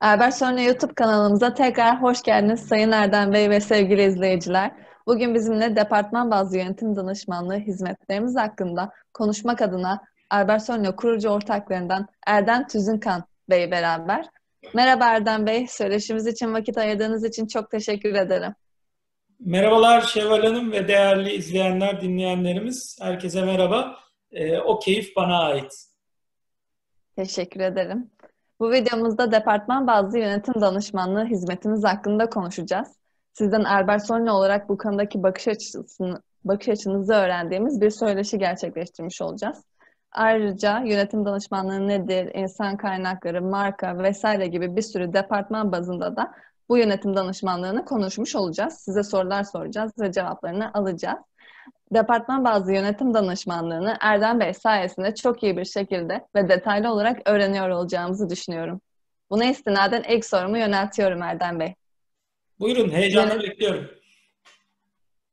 Albert Sonra YouTube kanalımıza tekrar hoş geldiniz Sayın Erdem Bey ve sevgili izleyiciler. Bugün bizimle departman bazlı yönetim danışmanlığı hizmetlerimiz hakkında konuşmak adına Albert Sonra kurucu ortaklarından Erdem Tüzünkan Bey beraber. Merhaba Erdem Bey, söyleşimiz için vakit ayırdığınız için çok teşekkür ederim. Merhabalar Şevval Hanım ve değerli izleyenler, dinleyenlerimiz. Herkese merhaba. Ee, o keyif bana ait. Teşekkür ederim. Bu videomuzda departman bazlı yönetim danışmanlığı hizmetimiz hakkında konuşacağız. Sizden Albert Sonne olarak bu konudaki bakış açısını, bakış açınızı öğrendiğimiz bir söyleşi gerçekleştirmiş olacağız. Ayrıca yönetim danışmanlığı nedir, insan kaynakları, marka vesaire gibi bir sürü departman bazında da bu yönetim danışmanlığını konuşmuş olacağız. Size sorular soracağız ve cevaplarını alacağız. Departman bazlı yönetim danışmanlığını Erdem Bey sayesinde çok iyi bir şekilde ve detaylı olarak öğreniyor olacağımızı düşünüyorum. Buna istinaden ilk sorumu yöneltiyorum Erdem Bey. Buyurun, heyecanla Yönet- bekliyorum.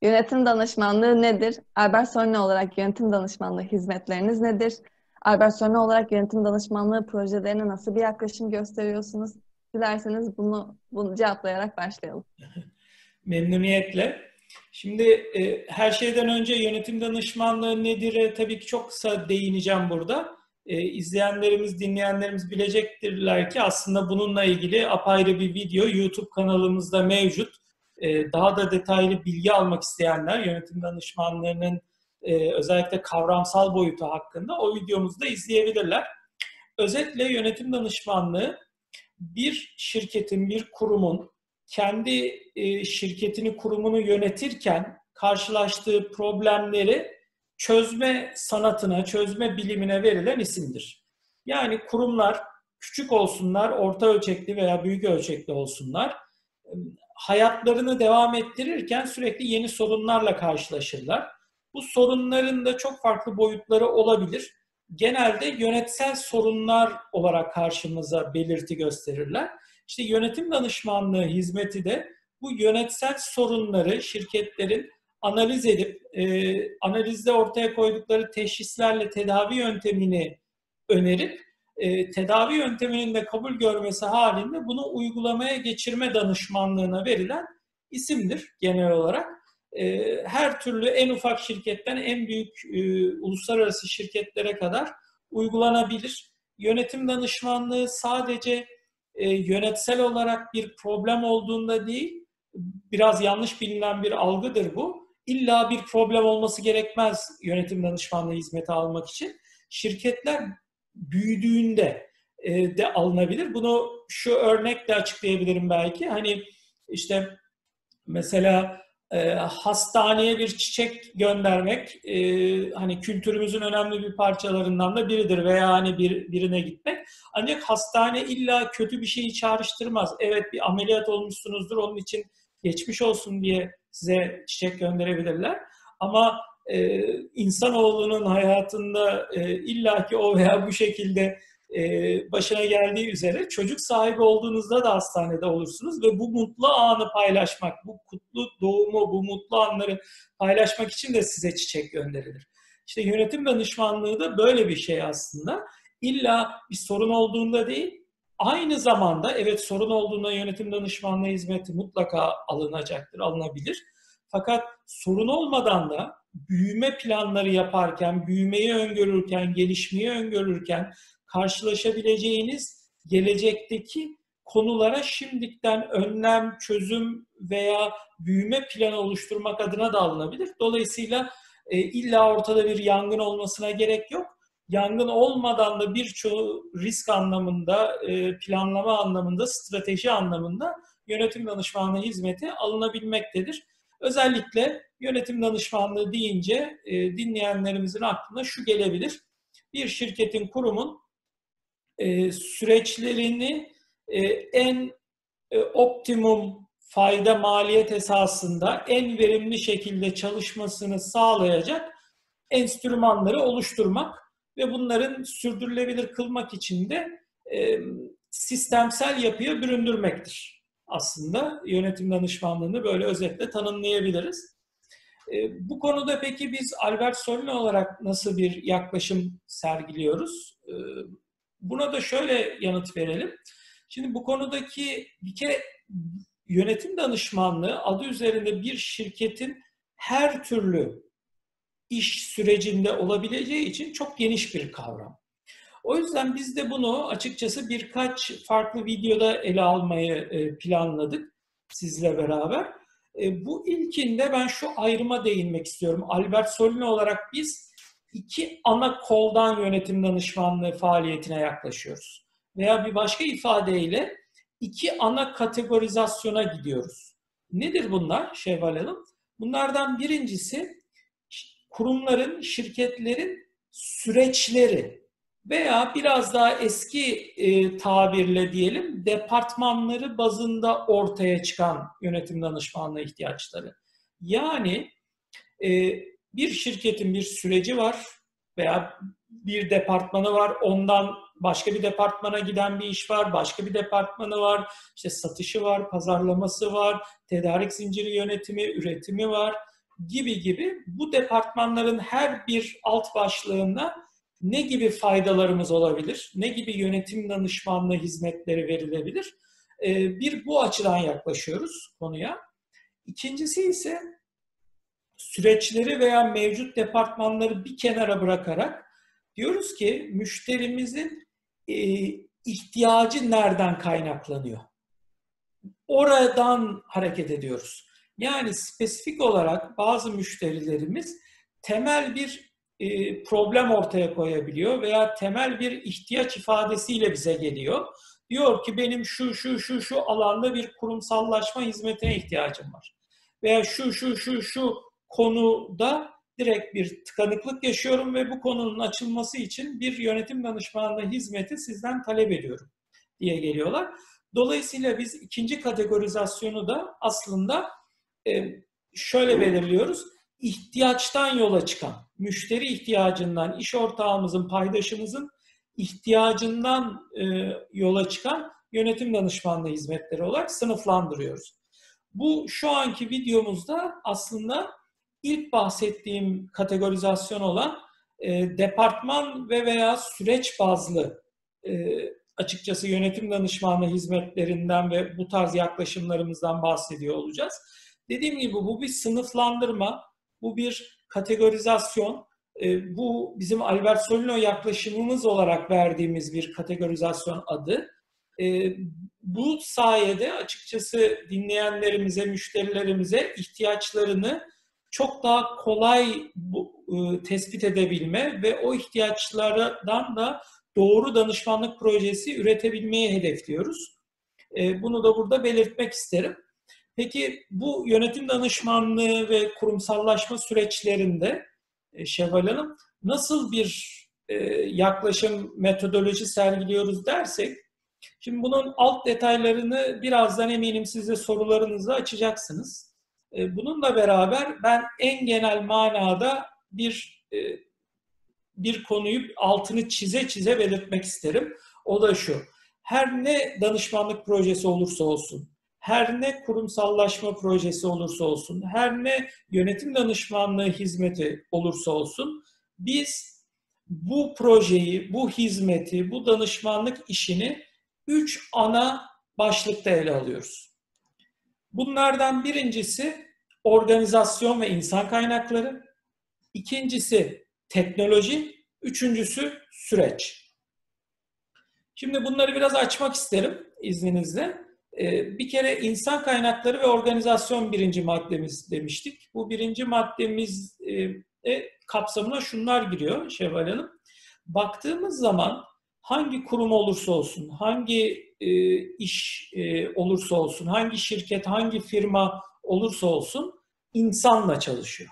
Yönetim danışmanlığı nedir? Albert Sorne olarak yönetim danışmanlığı hizmetleriniz nedir? Albert Sorne olarak yönetim danışmanlığı projelerine nasıl bir yaklaşım gösteriyorsunuz? Dilerseniz bunu, bunu cevaplayarak başlayalım. Memnuniyetle. Şimdi e, her şeyden önce yönetim danışmanlığı nedir? E, tabii ki çok kısa değineceğim burada. E, izleyenlerimiz, dinleyenlerimiz bilecektirler ki aslında bununla ilgili apayrı bir video YouTube kanalımızda mevcut. E, daha da detaylı bilgi almak isteyenler yönetim danışmanlığının e, özellikle kavramsal boyutu hakkında o videomuzu da izleyebilirler. Özetle yönetim danışmanlığı bir şirketin, bir kurumun kendi e, şirketini, kurumunu yönetirken karşılaştığı problemleri çözme sanatına, çözme bilimine verilen isimdir. Yani kurumlar küçük olsunlar, orta ölçekli veya büyük ölçekli olsunlar, hayatlarını devam ettirirken sürekli yeni sorunlarla karşılaşırlar. Bu sorunların da çok farklı boyutları olabilir. Genelde yönetsel sorunlar olarak karşımıza belirti gösterirler. İşte yönetim danışmanlığı hizmeti de bu yönetsel sorunları şirketlerin analiz edip e, analizde ortaya koydukları teşhislerle tedavi yöntemini önerip e, tedavi yönteminin de kabul görmesi halinde bunu uygulamaya geçirme danışmanlığına verilen isimdir genel olarak. E, her türlü en ufak şirketten en büyük e, uluslararası şirketlere kadar uygulanabilir. Yönetim danışmanlığı sadece e, yönetsel olarak bir problem olduğunda değil, biraz yanlış bilinen bir algıdır bu. İlla bir problem olması gerekmez yönetim danışmanlığı hizmeti almak için. Şirketler büyüdüğünde e, de alınabilir. Bunu şu örnekle açıklayabilirim belki. Hani işte mesela e, hastaneye bir çiçek göndermek e, hani kültürümüzün önemli bir parçalarından da biridir veya hani bir, birine gitmek. Ancak hastane illa kötü bir şeyi çağrıştırmaz. Evet bir ameliyat olmuşsunuzdur onun için geçmiş olsun diye size çiçek gönderebilirler. Ama e, insanoğlunun hayatında e, illaki o veya bu şekilde başına geldiği üzere çocuk sahibi olduğunuzda da hastanede olursunuz ve bu mutlu anı paylaşmak, bu kutlu doğumu, bu mutlu anları paylaşmak için de size çiçek gönderilir. İşte yönetim danışmanlığı da böyle bir şey aslında. İlla bir sorun olduğunda değil, aynı zamanda evet sorun olduğunda yönetim danışmanlığı hizmeti mutlaka alınacaktır, alınabilir. Fakat sorun olmadan da büyüme planları yaparken, büyümeyi öngörürken, gelişmeyi öngörürken, karşılaşabileceğiniz gelecekteki konulara şimdiden önlem, çözüm veya büyüme planı oluşturmak adına da alınabilir. Dolayısıyla e, illa ortada bir yangın olmasına gerek yok. Yangın olmadan da birçoğu risk anlamında, e, planlama anlamında, strateji anlamında yönetim danışmanlığı hizmeti alınabilmektedir. Özellikle yönetim danışmanlığı deyince e, dinleyenlerimizin aklına şu gelebilir. Bir şirketin, kurumun e, süreçlerini e, en e, optimum fayda maliyet esasında en verimli şekilde çalışmasını sağlayacak enstrümanları oluşturmak ve bunların sürdürülebilir kılmak için de sistemsel yapıya büründürmektir. Aslında yönetim danışmanlığını böyle özetle tanımlayabiliriz. Bu konuda peki biz Albert Solne olarak nasıl bir yaklaşım sergiliyoruz? E, Buna da şöyle yanıt verelim. Şimdi bu konudaki bir kere yönetim danışmanlığı adı üzerinde bir şirketin her türlü iş sürecinde olabileceği için çok geniş bir kavram. O yüzden biz de bunu açıkçası birkaç farklı videoda ele almayı e, planladık sizle beraber. E, bu ilkinde ben şu ayrıma değinmek istiyorum. Albert Solino olarak biz iki ana koldan yönetim danışmanlığı faaliyetine yaklaşıyoruz. Veya bir başka ifadeyle iki ana kategorizasyona gidiyoruz. Nedir bunlar Şevval Hanım? Bunlardan birincisi kurumların, şirketlerin süreçleri veya biraz daha eski e, tabirle diyelim departmanları bazında ortaya çıkan yönetim danışmanlığı ihtiyaçları. Yani e, bir şirketin bir süreci var veya bir departmanı var, ondan başka bir departmana giden bir iş var, başka bir departmanı var, işte satışı var, pazarlaması var, tedarik zinciri yönetimi, üretimi var gibi gibi bu departmanların her bir alt başlığında ne gibi faydalarımız olabilir, ne gibi yönetim danışmanlığı hizmetleri verilebilir? Ee, bir bu açıdan yaklaşıyoruz konuya. İkincisi ise süreçleri veya mevcut departmanları bir kenara bırakarak diyoruz ki müşterimizin e, ihtiyacı nereden kaynaklanıyor? Oradan hareket ediyoruz. Yani spesifik olarak bazı müşterilerimiz temel bir e, problem ortaya koyabiliyor veya temel bir ihtiyaç ifadesiyle bize geliyor. Diyor ki benim şu şu şu şu alanda bir kurumsallaşma hizmetine ihtiyacım var. Veya şu şu şu şu konuda direkt bir tıkanıklık yaşıyorum ve bu konunun açılması için bir yönetim danışmanlığı hizmeti sizden talep ediyorum diye geliyorlar. Dolayısıyla biz ikinci kategorizasyonu da aslında e, şöyle belirliyoruz. İhtiyaçtan yola çıkan, müşteri ihtiyacından, iş ortağımızın, paydaşımızın ihtiyacından e, yola çıkan yönetim danışmanlığı hizmetleri olarak sınıflandırıyoruz. Bu şu anki videomuzda aslında ilk bahsettiğim kategorizasyon olan e, departman ve veya süreç bazlı e, açıkçası yönetim danışmanlığı hizmetlerinden ve bu tarz yaklaşımlarımızdan bahsediyor olacağız. Dediğim gibi bu bir sınıflandırma, bu bir kategorizasyon, e, bu bizim Albert Solino yaklaşımımız olarak verdiğimiz bir kategorizasyon adı. E, bu sayede açıkçası dinleyenlerimize, müşterilerimize ihtiyaçlarını çok daha kolay bu, e, tespit edebilme ve o ihtiyaçlardan da doğru danışmanlık projesi üretebilmeyi hedefliyoruz. E, bunu da burada belirtmek isterim. Peki bu yönetim danışmanlığı ve kurumsallaşma süreçlerinde e, Şevval Hanım nasıl bir e, yaklaşım, metodoloji sergiliyoruz dersek, şimdi bunun alt detaylarını birazdan eminim siz de sorularınızı açacaksınız. E, bununla beraber ben en genel manada bir e, bir konuyu altını çize çize belirtmek isterim. O da şu. Her ne danışmanlık projesi olursa olsun, her ne kurumsallaşma projesi olursa olsun, her ne yönetim danışmanlığı hizmeti olursa olsun, biz bu projeyi, bu hizmeti, bu danışmanlık işini üç ana başlıkta ele alıyoruz. Bunlardan birincisi organizasyon ve insan kaynakları, ikincisi teknoloji, üçüncüsü süreç. Şimdi bunları biraz açmak isterim izninizle. Ee, bir kere insan kaynakları ve organizasyon birinci maddemiz demiştik. Bu birinci maddemiz e, kapsamına şunlar giriyor Şevval Hanım. Baktığımız zaman hangi kurum olursa olsun, hangi e, iş e, olursa olsun, hangi şirket, hangi firma olursa olsun insanla çalışıyor.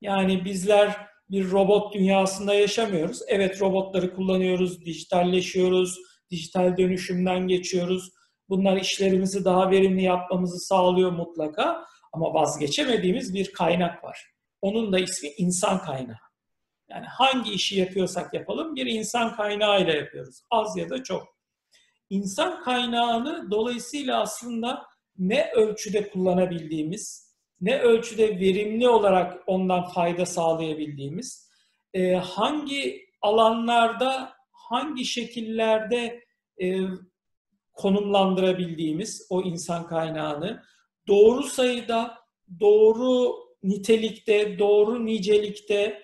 Yani bizler bir robot dünyasında yaşamıyoruz. Evet robotları kullanıyoruz, dijitalleşiyoruz, dijital dönüşümden geçiyoruz. Bunlar işlerimizi daha verimli yapmamızı sağlıyor mutlaka. Ama vazgeçemediğimiz bir kaynak var. Onun da ismi insan kaynağı. Yani hangi işi yapıyorsak yapalım bir insan kaynağıyla yapıyoruz. Az ya da çok. İnsan kaynağını dolayısıyla aslında ne ölçüde kullanabildiğimiz, ne ölçüde verimli olarak ondan fayda sağlayabildiğimiz, e, hangi alanlarda, hangi şekillerde e, konumlandırabildiğimiz o insan kaynağını doğru sayıda, doğru nitelikte, doğru nicelikte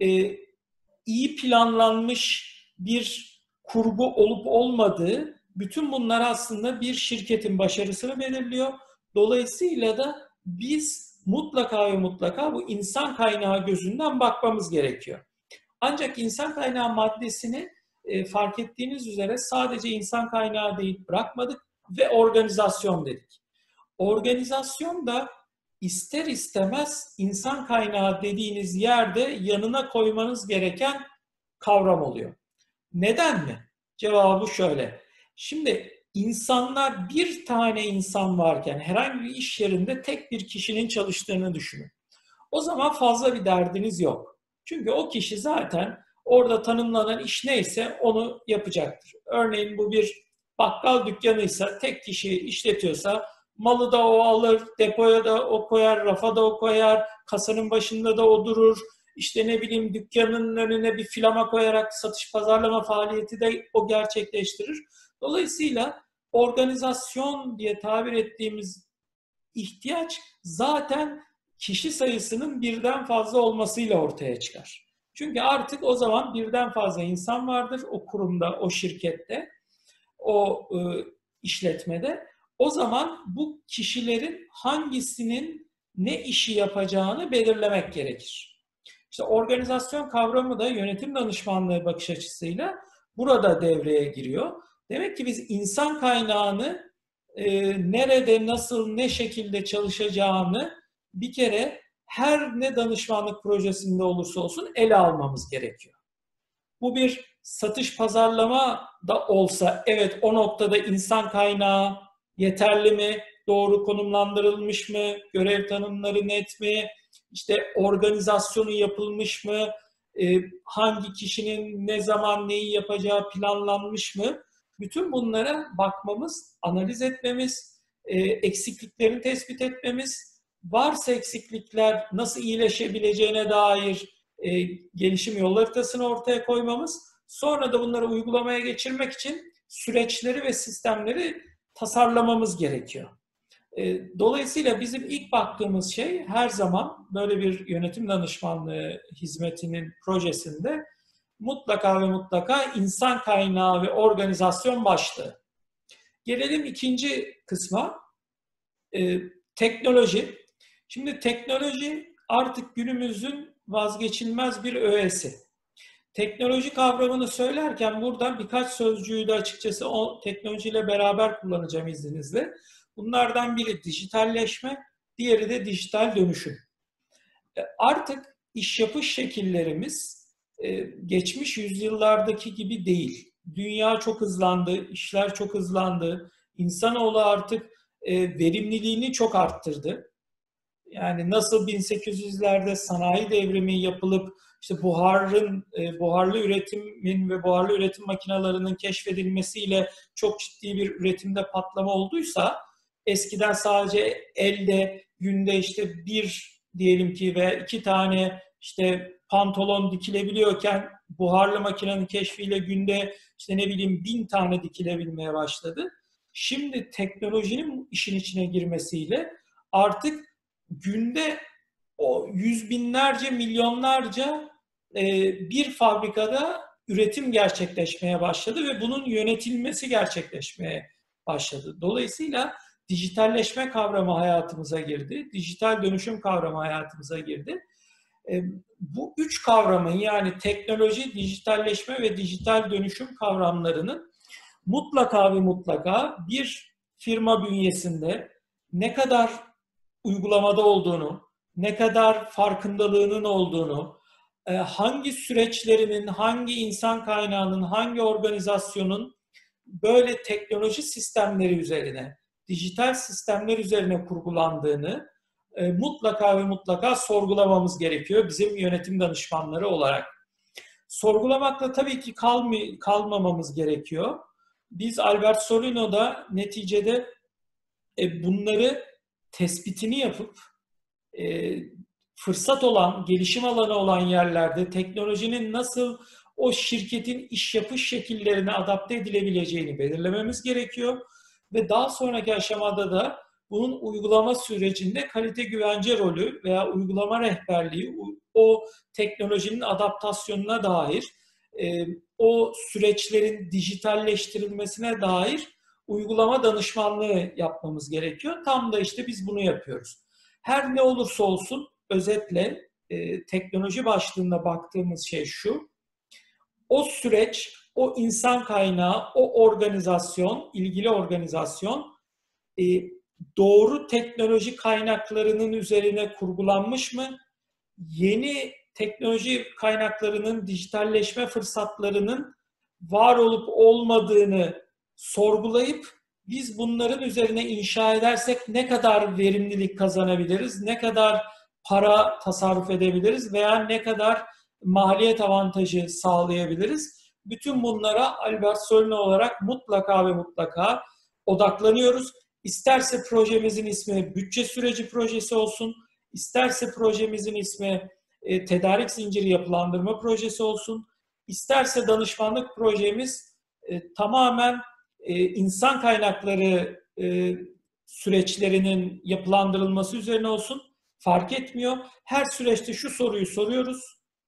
e, iyi planlanmış bir kurgu olup olmadığı bütün bunlar aslında bir şirketin başarısını belirliyor. Dolayısıyla da biz mutlaka ve mutlaka bu insan kaynağı gözünden bakmamız gerekiyor. Ancak insan kaynağı maddesini e, fark ettiğiniz üzere sadece insan kaynağı değil bırakmadık ve organizasyon dedik. Organizasyon da ister istemez insan kaynağı dediğiniz yerde yanına koymanız gereken kavram oluyor. Neden mi? Cevabı şöyle. Şimdi insanlar bir tane insan varken herhangi bir iş yerinde tek bir kişinin çalıştığını düşünün. O zaman fazla bir derdiniz yok. Çünkü o kişi zaten orada tanımlanan iş neyse onu yapacaktır. Örneğin bu bir bakkal dükkanıysa tek kişi işletiyorsa malı da o alır, depoya da o koyar, rafa da o koyar, kasanın başında da o durur. İşte ne bileyim dükkanın önüne bir filama koyarak satış pazarlama faaliyeti de o gerçekleştirir. Dolayısıyla organizasyon diye tabir ettiğimiz ihtiyaç zaten kişi sayısının birden fazla olmasıyla ortaya çıkar. Çünkü artık o zaman birden fazla insan vardır o kurumda, o şirkette, o e, işletmede. O zaman bu kişilerin hangisinin ne işi yapacağını belirlemek gerekir. İşte organizasyon kavramı da yönetim danışmanlığı bakış açısıyla burada devreye giriyor. Demek ki biz insan kaynağını e, nerede, nasıl, ne şekilde çalışacağını bir kere her ne danışmanlık projesinde olursa olsun ele almamız gerekiyor. Bu bir satış pazarlama da olsa evet o noktada insan kaynağı yeterli mi, doğru konumlandırılmış mı, görev tanımları net mi, işte organizasyonu yapılmış mı, e, hangi kişinin ne zaman neyi yapacağı planlanmış mı? Bütün bunlara bakmamız, analiz etmemiz, e, eksikliklerini tespit etmemiz, varsa eksiklikler nasıl iyileşebileceğine dair e, gelişim yol haritasını ortaya koymamız, sonra da bunları uygulamaya geçirmek için süreçleri ve sistemleri tasarlamamız gerekiyor. E, dolayısıyla bizim ilk baktığımız şey her zaman böyle bir yönetim danışmanlığı hizmetinin projesinde mutlaka ve mutlaka insan kaynağı ve organizasyon başlığı. Gelelim ikinci kısma. Ee, teknoloji. Şimdi teknoloji artık günümüzün vazgeçilmez bir öğesi. Teknoloji kavramını söylerken buradan birkaç sözcüğü de açıkçası o teknolojiyle beraber kullanacağım izninizle. Bunlardan biri dijitalleşme, diğeri de dijital dönüşüm. E, artık iş yapış şekillerimiz geçmiş yüzyıllardaki gibi değil. Dünya çok hızlandı, işler çok hızlandı. İnsanoğlu artık e, verimliliğini çok arttırdı. Yani nasıl 1800'lerde sanayi devrimi yapılıp işte buharın, e, buharlı üretimin ve buharlı üretim makinalarının keşfedilmesiyle çok ciddi bir üretimde patlama olduysa eskiden sadece elde günde işte bir diyelim ki ve iki tane işte pantolon dikilebiliyorken buharlı makinenin keşfiyle günde işte ne bileyim bin tane dikilebilmeye başladı. Şimdi teknolojinin işin içine girmesiyle artık günde o yüz binlerce, milyonlarca e, bir fabrikada üretim gerçekleşmeye başladı ve bunun yönetilmesi gerçekleşmeye başladı. Dolayısıyla dijitalleşme kavramı hayatımıza girdi, dijital dönüşüm kavramı hayatımıza girdi. E, bu üç kavramın yani teknoloji, dijitalleşme ve dijital dönüşüm kavramlarının mutlaka ve mutlaka bir firma bünyesinde ne kadar uygulamada olduğunu, ne kadar farkındalığının olduğunu, e, hangi süreçlerinin, hangi insan kaynağının, hangi organizasyonun böyle teknoloji sistemleri üzerine, dijital sistemler üzerine kurgulandığını e, mutlaka ve mutlaka sorgulamamız gerekiyor bizim yönetim danışmanları olarak. Sorgulamakla tabii ki kalmi, kalmamamız gerekiyor. Biz Albert Solino'da neticede e, bunları tespitini yapıp e, fırsat olan, gelişim alanı olan yerlerde teknolojinin nasıl o şirketin iş yapış şekillerine adapte edilebileceğini belirlememiz gerekiyor. ve daha sonraki aşamada da bunun uygulama sürecinde kalite güvence rolü veya uygulama rehberliği, o teknolojinin adaptasyonuna dair, e, o süreçlerin dijitalleştirilmesine dair uygulama danışmanlığı yapmamız gerekiyor. Tam da işte biz bunu yapıyoruz. Her ne olursa olsun özetle e, teknoloji başlığında baktığımız şey şu. O süreç, o insan kaynağı, o organizasyon, ilgili organizasyon e, doğru teknoloji kaynaklarının üzerine kurgulanmış mı? Yeni teknoloji kaynaklarının dijitalleşme fırsatlarının var olup olmadığını sorgulayıp biz bunların üzerine inşa edersek ne kadar verimlilik kazanabiliriz, ne kadar para tasarruf edebiliriz veya ne kadar maliyet avantajı sağlayabiliriz. Bütün bunlara Albert Solne olarak mutlaka ve mutlaka odaklanıyoruz. İsterse projemizin ismi bütçe süreci projesi olsun, isterse projemizin ismi e, tedarik zinciri yapılandırma projesi olsun, isterse danışmanlık projemiz e, tamamen e, insan kaynakları e, süreçlerinin yapılandırılması üzerine olsun fark etmiyor. Her süreçte şu soruyu soruyoruz.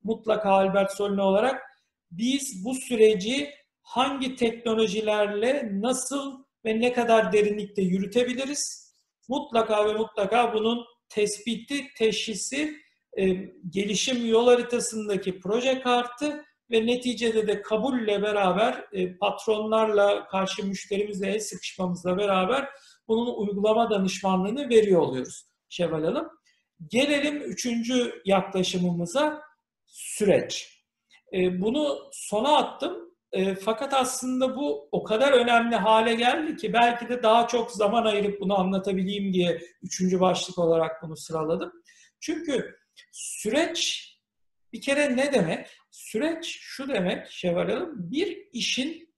Mutlaka Albert Solne olarak biz bu süreci hangi teknolojilerle nasıl ve ne kadar derinlikte yürütebiliriz? Mutlaka ve mutlaka bunun tespiti, teşhisi, e, gelişim yol haritasındaki proje kartı ve neticede de kabulle beraber e, patronlarla, karşı müşterimizle el sıkışmamızla beraber bunun uygulama danışmanlığını veriyor oluyoruz Şevval Hanım. Gelelim üçüncü yaklaşımımıza süreç. E, bunu sona attım. E, fakat aslında bu o kadar önemli hale geldi ki belki de daha çok zaman ayırıp bunu anlatabileyim diye üçüncü başlık olarak bunu sıraladım. Çünkü süreç bir kere ne demek? Süreç şu demek Şevval Hanım, bir işin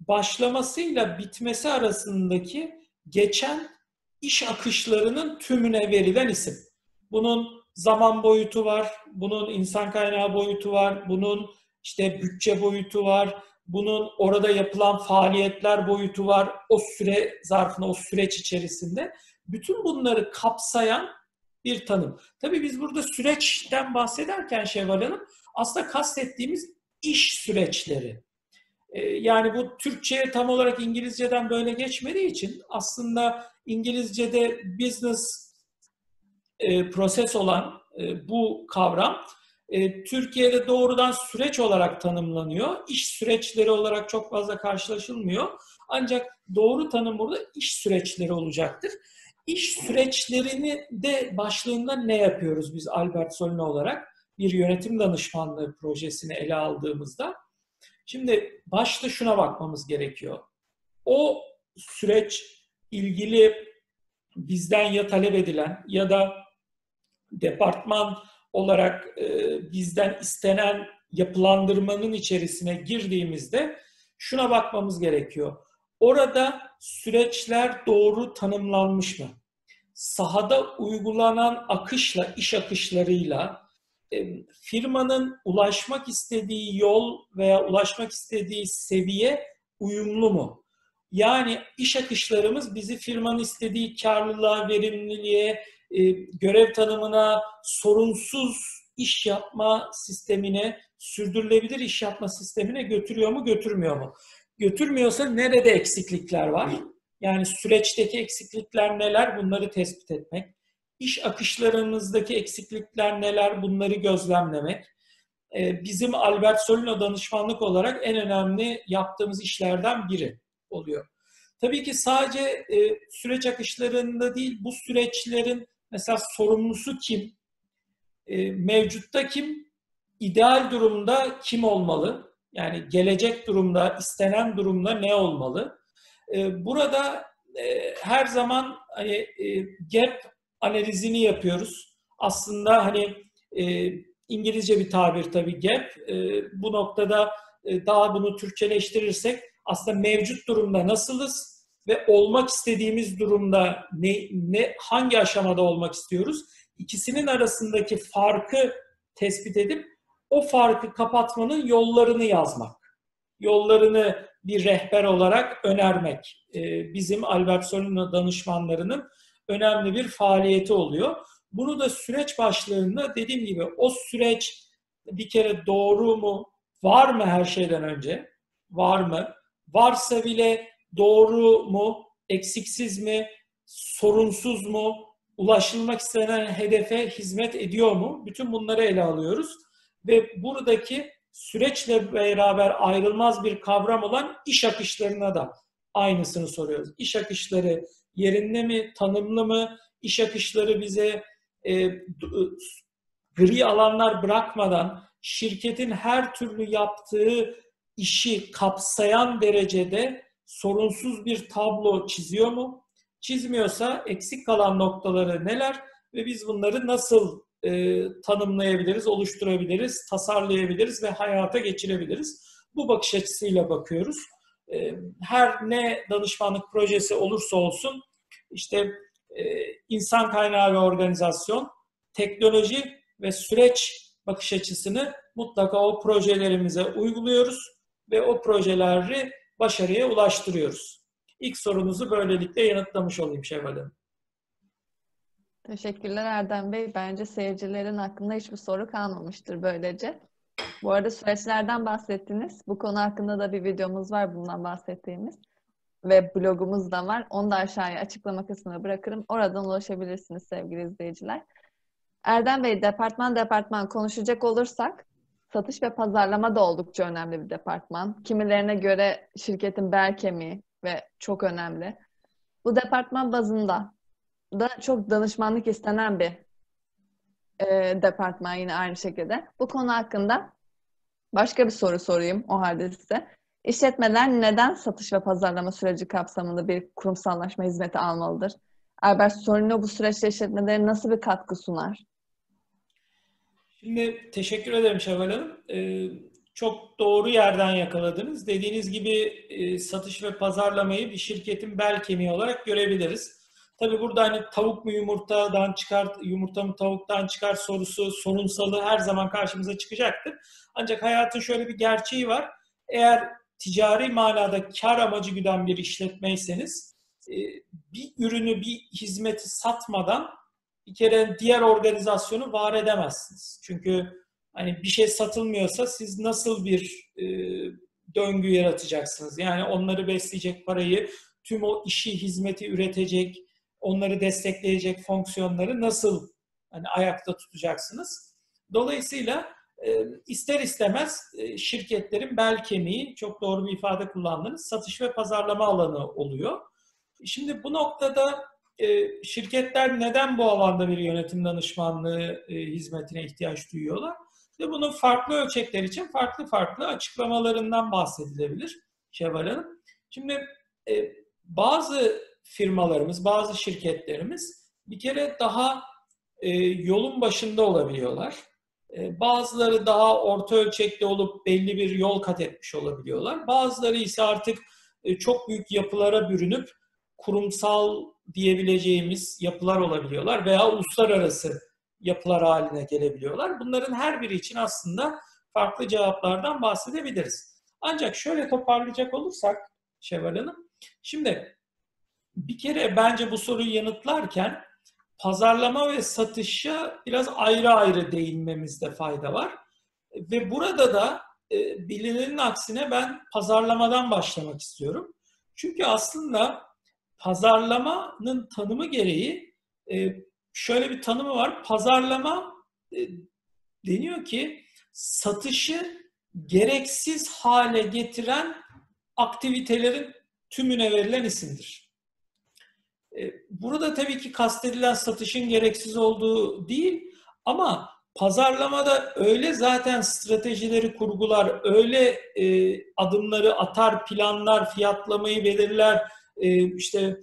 başlamasıyla bitmesi arasındaki geçen iş akışlarının tümüne verilen isim. Bunun zaman boyutu var, bunun insan kaynağı boyutu var, bunun işte bütçe boyutu var, bunun orada yapılan faaliyetler boyutu var. O süre zarfında, o süreç içerisinde bütün bunları kapsayan bir tanım. Tabii biz burada süreçten bahsederken Şevval Hanım aslında kastettiğimiz iş süreçleri. Ee, yani bu Türkçe'ye tam olarak İngilizce'den böyle geçmediği için aslında İngilizce'de business e, proses olan e, bu kavram e, Türkiye'de doğrudan süreç olarak tanımlanıyor. İş süreçleri olarak çok fazla karşılaşılmıyor. Ancak doğru tanım burada iş süreçleri olacaktır. İş süreçlerini de başlığında ne yapıyoruz biz Albert Solina olarak? Bir yönetim danışmanlığı projesini ele aldığımızda. Şimdi başta şuna bakmamız gerekiyor. O süreç ilgili bizden ya talep edilen ya da departman olarak e, bizden istenen yapılandırmanın içerisine girdiğimizde şuna bakmamız gerekiyor. Orada süreçler doğru tanımlanmış mı? Sahada uygulanan akışla, iş akışlarıyla e, firmanın ulaşmak istediği yol veya ulaşmak istediği seviye uyumlu mu? Yani iş akışlarımız bizi firmanın istediği karlılığa, verimliliğe, e, görev tanımına, sorunsuz iş yapma sistemine, sürdürülebilir iş yapma sistemine götürüyor mu, götürmüyor mu? Götürmüyorsa nerede eksiklikler var? Yani süreçteki eksiklikler neler? Bunları tespit etmek. İş akışlarımızdaki eksiklikler neler? Bunları gözlemlemek. E, bizim Albert Solino danışmanlık olarak en önemli yaptığımız işlerden biri oluyor. Tabii ki sadece e, süreç akışlarında değil, bu süreçlerin Mesela sorumlusu kim? E, mevcutta kim? İdeal durumda kim olmalı? Yani gelecek durumda, istenen durumda ne olmalı? E, burada e, her zaman hani e, gap analizini yapıyoruz. Aslında hani e, İngilizce bir tabir tabii gap. E, bu noktada e, daha bunu Türkçeleştirirsek aslında mevcut durumda nasılız? Ve olmak istediğimiz durumda ne, ne hangi aşamada olmak istiyoruz? İkisinin arasındaki farkı tespit edip o farkı kapatmanın yollarını yazmak. Yollarını bir rehber olarak önermek. E, bizim Albert Solino danışmanlarının önemli bir faaliyeti oluyor. Bunu da süreç başlığında dediğim gibi o süreç bir kere doğru mu, var mı her şeyden önce? Var mı? Varsa bile doğru mu, eksiksiz mi, sorunsuz mu, ulaşılmak istenen hedefe hizmet ediyor mu? Bütün bunları ele alıyoruz. Ve buradaki süreçle beraber ayrılmaz bir kavram olan iş akışlarına da aynısını soruyoruz. İş akışları yerinde mi, tanımlı mı? İş akışları bize e, gri alanlar bırakmadan şirketin her türlü yaptığı işi kapsayan derecede sorunsuz bir tablo çiziyor mu? Çizmiyorsa eksik kalan noktaları neler ve biz bunları nasıl e, tanımlayabiliriz, oluşturabiliriz, tasarlayabiliriz ve hayata geçirebiliriz? Bu bakış açısıyla bakıyoruz. E, her ne danışmanlık projesi olursa olsun işte e, insan kaynağı ve organizasyon, teknoloji ve süreç bakış açısını mutlaka o projelerimize uyguluyoruz ve o projeleri başarıya ulaştırıyoruz. İlk sorunuzu böylelikle yanıtlamış olayım Şevval Hanım. Teşekkürler Erdem Bey. Bence seyircilerin aklında hiçbir soru kalmamıştır böylece. Bu arada süreçlerden bahsettiniz. Bu konu hakkında da bir videomuz var bundan bahsettiğimiz. Ve blogumuz da var. Onu da aşağıya açıklama kısmına bırakırım. Oradan ulaşabilirsiniz sevgili izleyiciler. Erdem Bey, departman departman konuşacak olursak satış ve pazarlama da oldukça önemli bir departman. Kimilerine göre şirketin bel kemiği ve çok önemli. Bu departman bazında da çok danışmanlık istenen bir e, departman yine aynı şekilde. Bu konu hakkında başka bir soru sorayım o halde size. İşletmeler neden satış ve pazarlama süreci kapsamında bir kurumsallaşma hizmeti almalıdır? Albert Solino bu süreçte işletmelere nasıl bir katkı sunar? Şimdi teşekkür ederim Şevval Hanım. Ee, çok doğru yerden yakaladınız. Dediğiniz gibi e, satış ve pazarlamayı bir şirketin bel kemiği olarak görebiliriz. Tabi burada hani tavuk mu yumurtadan çıkar, yumurta mı tavuktan çıkar sorusu, sorunsalı her zaman karşımıza çıkacaktır. Ancak hayatın şöyle bir gerçeği var. Eğer ticari manada kar amacı güden bir işletmeyseniz e, bir ürünü, bir hizmeti satmadan bir kere diğer organizasyonu var edemezsiniz. Çünkü hani bir şey satılmıyorsa siz nasıl bir e, döngü yaratacaksınız? Yani onları besleyecek parayı, tüm o işi, hizmeti üretecek, onları destekleyecek fonksiyonları nasıl hani ayakta tutacaksınız? Dolayısıyla e, ister istemez e, şirketlerin bel kemiği, çok doğru bir ifade kullandınız, satış ve pazarlama alanı oluyor. Şimdi bu noktada e, şirketler neden bu alanda bir yönetim danışmanlığı e, hizmetine ihtiyaç duyuyorlar? Ve bunun farklı ölçekler için farklı farklı açıklamalarından bahsedilebilir Şevval Hanım. Şimdi e, bazı firmalarımız, bazı şirketlerimiz bir kere daha e, yolun başında olabiliyorlar. Bazıları daha orta ölçekte olup belli bir yol kat etmiş olabiliyorlar. Bazıları ise artık çok büyük yapılara bürünüp kurumsal diyebileceğimiz yapılar olabiliyorlar veya uluslararası yapılar haline gelebiliyorlar. Bunların her biri için aslında farklı cevaplardan bahsedebiliriz. Ancak şöyle toparlayacak olursak Şevval Hanım, şimdi bir kere bence bu soruyu yanıtlarken pazarlama ve satışa biraz ayrı ayrı değinmemizde fayda var. Ve burada da e, bilinenin aksine ben pazarlamadan başlamak istiyorum. Çünkü aslında pazarlamanın tanımı gereği e, şöyle bir tanımı var. Pazarlama e, deniyor ki satışı gereksiz hale getiren aktivitelerin tümüne verilen isimdir. E, burada tabii ki kastedilen satışın gereksiz olduğu değil ama pazarlamada öyle zaten stratejileri kurgular, öyle e, adımları atar, planlar, fiyatlamayı belirler, işte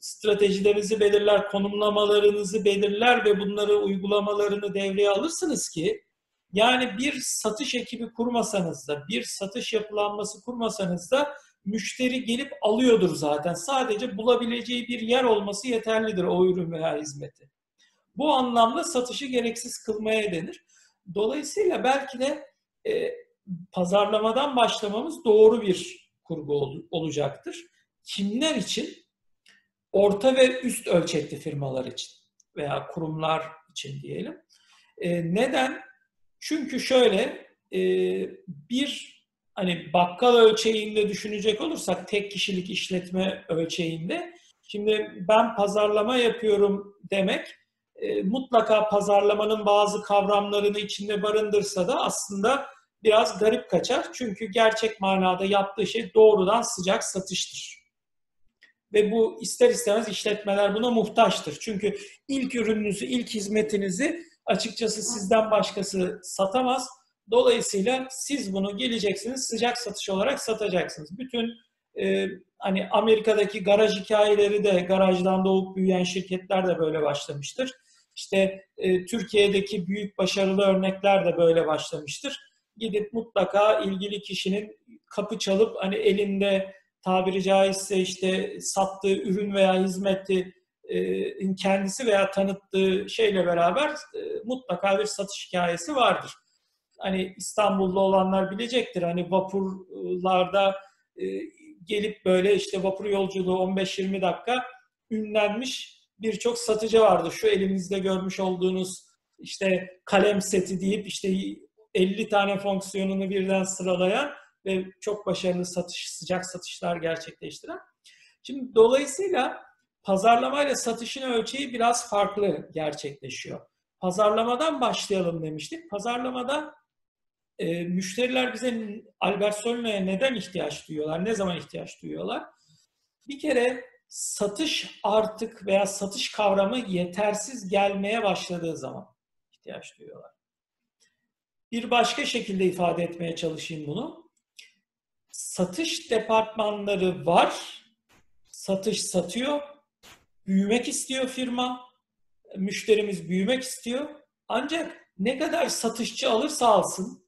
stratejilerinizi belirler, konumlamalarınızı belirler ve bunları uygulamalarını devreye alırsınız ki yani bir satış ekibi kurmasanız da, bir satış yapılanması kurmasanız da müşteri gelip alıyordur zaten. Sadece bulabileceği bir yer olması yeterlidir o ürün veya hizmeti. Bu anlamda satışı gereksiz kılmaya denir. Dolayısıyla belki de e, pazarlamadan başlamamız doğru bir kurgu ol, olacaktır. Kimler için? Orta ve üst ölçekli firmalar için veya kurumlar için diyelim. E, neden? Çünkü şöyle e, bir hani bakkal ölçeğinde düşünecek olursak tek kişilik işletme ölçeğinde şimdi ben pazarlama yapıyorum demek e, mutlaka pazarlamanın bazı kavramlarını içinde barındırsa da aslında biraz garip kaçar. Çünkü gerçek manada yaptığı şey doğrudan sıcak satıştır. Ve bu ister istemez işletmeler buna muhtaçtır. Çünkü ilk ürününüzü, ilk hizmetinizi açıkçası sizden başkası satamaz. Dolayısıyla siz bunu geleceksiniz sıcak satış olarak satacaksınız. Bütün e, hani Amerika'daki garaj hikayeleri de garajdan doğup büyüyen şirketler de böyle başlamıştır. İşte e, Türkiye'deki büyük başarılı örnekler de böyle başlamıştır. Gidip mutlaka ilgili kişinin kapı çalıp hani elinde tabiri caizse işte sattığı ürün veya hizmeti e, kendisi veya tanıttığı şeyle beraber e, mutlaka bir satış hikayesi vardır. Hani İstanbul'da olanlar bilecektir. Hani vapurlarda e, gelip böyle işte vapur yolculuğu 15-20 dakika ünlenmiş birçok satıcı vardı. Şu elimizde görmüş olduğunuz işte kalem seti deyip işte 50 tane fonksiyonunu birden sıralayan ve çok başarılı satış, sıcak satışlar gerçekleştiren. Şimdi dolayısıyla pazarlamayla satışın ölçeği biraz farklı gerçekleşiyor. Pazarlamadan başlayalım demiştik. Pazarlamada e, müşteriler bize Albert Solino'ya neden ihtiyaç duyuyorlar, ne zaman ihtiyaç duyuyorlar? Bir kere satış artık veya satış kavramı yetersiz gelmeye başladığı zaman ihtiyaç duyuyorlar. Bir başka şekilde ifade etmeye çalışayım bunu. Satış departmanları var, satış satıyor, büyümek istiyor firma, müşterimiz büyümek istiyor. Ancak ne kadar satışçı alırsa alsın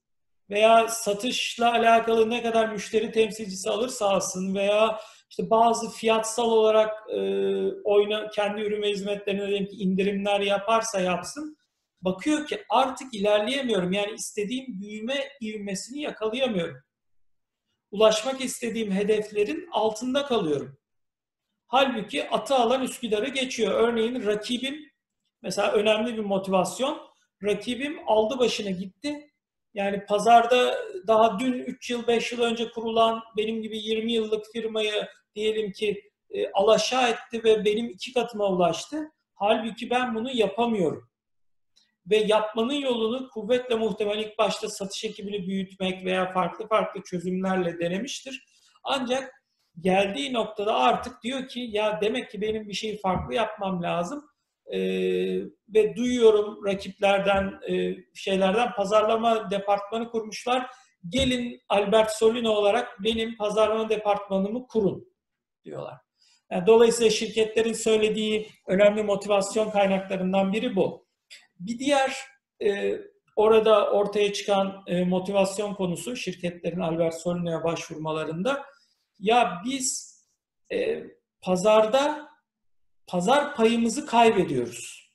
veya satışla alakalı ne kadar müşteri temsilcisi alırsa alsın veya işte bazı fiyatsal olarak e, oyna kendi ürün ve hizmetlerine diyelim ki indirimler yaparsa yapsın bakıyor ki artık ilerleyemiyorum. Yani istediğim büyüme ivmesini yakalayamıyorum. Ulaşmak istediğim hedeflerin altında kalıyorum. Halbuki atı alan Üsküdar'ı geçiyor. Örneğin rakibim mesela önemli bir motivasyon. Rakibim aldı başını gitti. Yani pazarda daha dün 3 yıl 5 yıl önce kurulan benim gibi 20 yıllık firmayı diyelim ki e, alaşağı etti ve benim iki katıma ulaştı. Halbuki ben bunu yapamıyorum. Ve yapmanın yolunu kuvvetle muhtemel ilk başta satış ekibini büyütmek veya farklı farklı çözümlerle denemiştir. Ancak geldiği noktada artık diyor ki ya demek ki benim bir şeyi farklı yapmam lazım. Ee, ve duyuyorum rakiplerden e, şeylerden pazarlama departmanı kurmuşlar. Gelin Albert Solino olarak benim pazarlama departmanımı kurun diyorlar. Yani dolayısıyla şirketlerin söylediği önemli motivasyon kaynaklarından biri bu. Bir diğer e, orada ortaya çıkan e, motivasyon konusu şirketlerin Albert Solino'ya başvurmalarında ya biz e, pazarda pazar payımızı kaybediyoruz.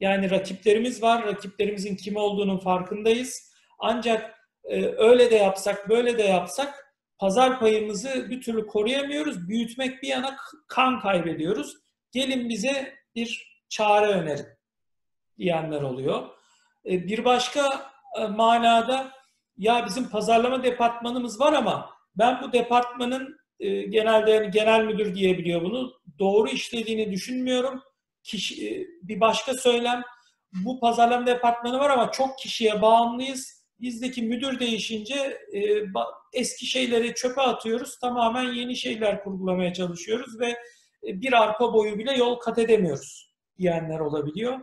Yani rakiplerimiz var, rakiplerimizin kim olduğunun farkındayız. Ancak e, öyle de yapsak, böyle de yapsak pazar payımızı bir türlü koruyamıyoruz. Büyütmek bir yana kan kaybediyoruz. Gelin bize bir çare önerin diyenler oluyor. E, bir başka e, manada ya bizim pazarlama departmanımız var ama ben bu departmanın e, genelde yani genel müdür diyebiliyor bunu. Doğru işlediğini düşünmüyorum. Kişi, bir başka söylem bu pazarlama departmanı var ama çok kişiye bağımlıyız bizdeki müdür değişince eski şeyleri çöpe atıyoruz. Tamamen yeni şeyler kurgulamaya çalışıyoruz ve bir arpa boyu bile yol kat edemiyoruz diyenler olabiliyor.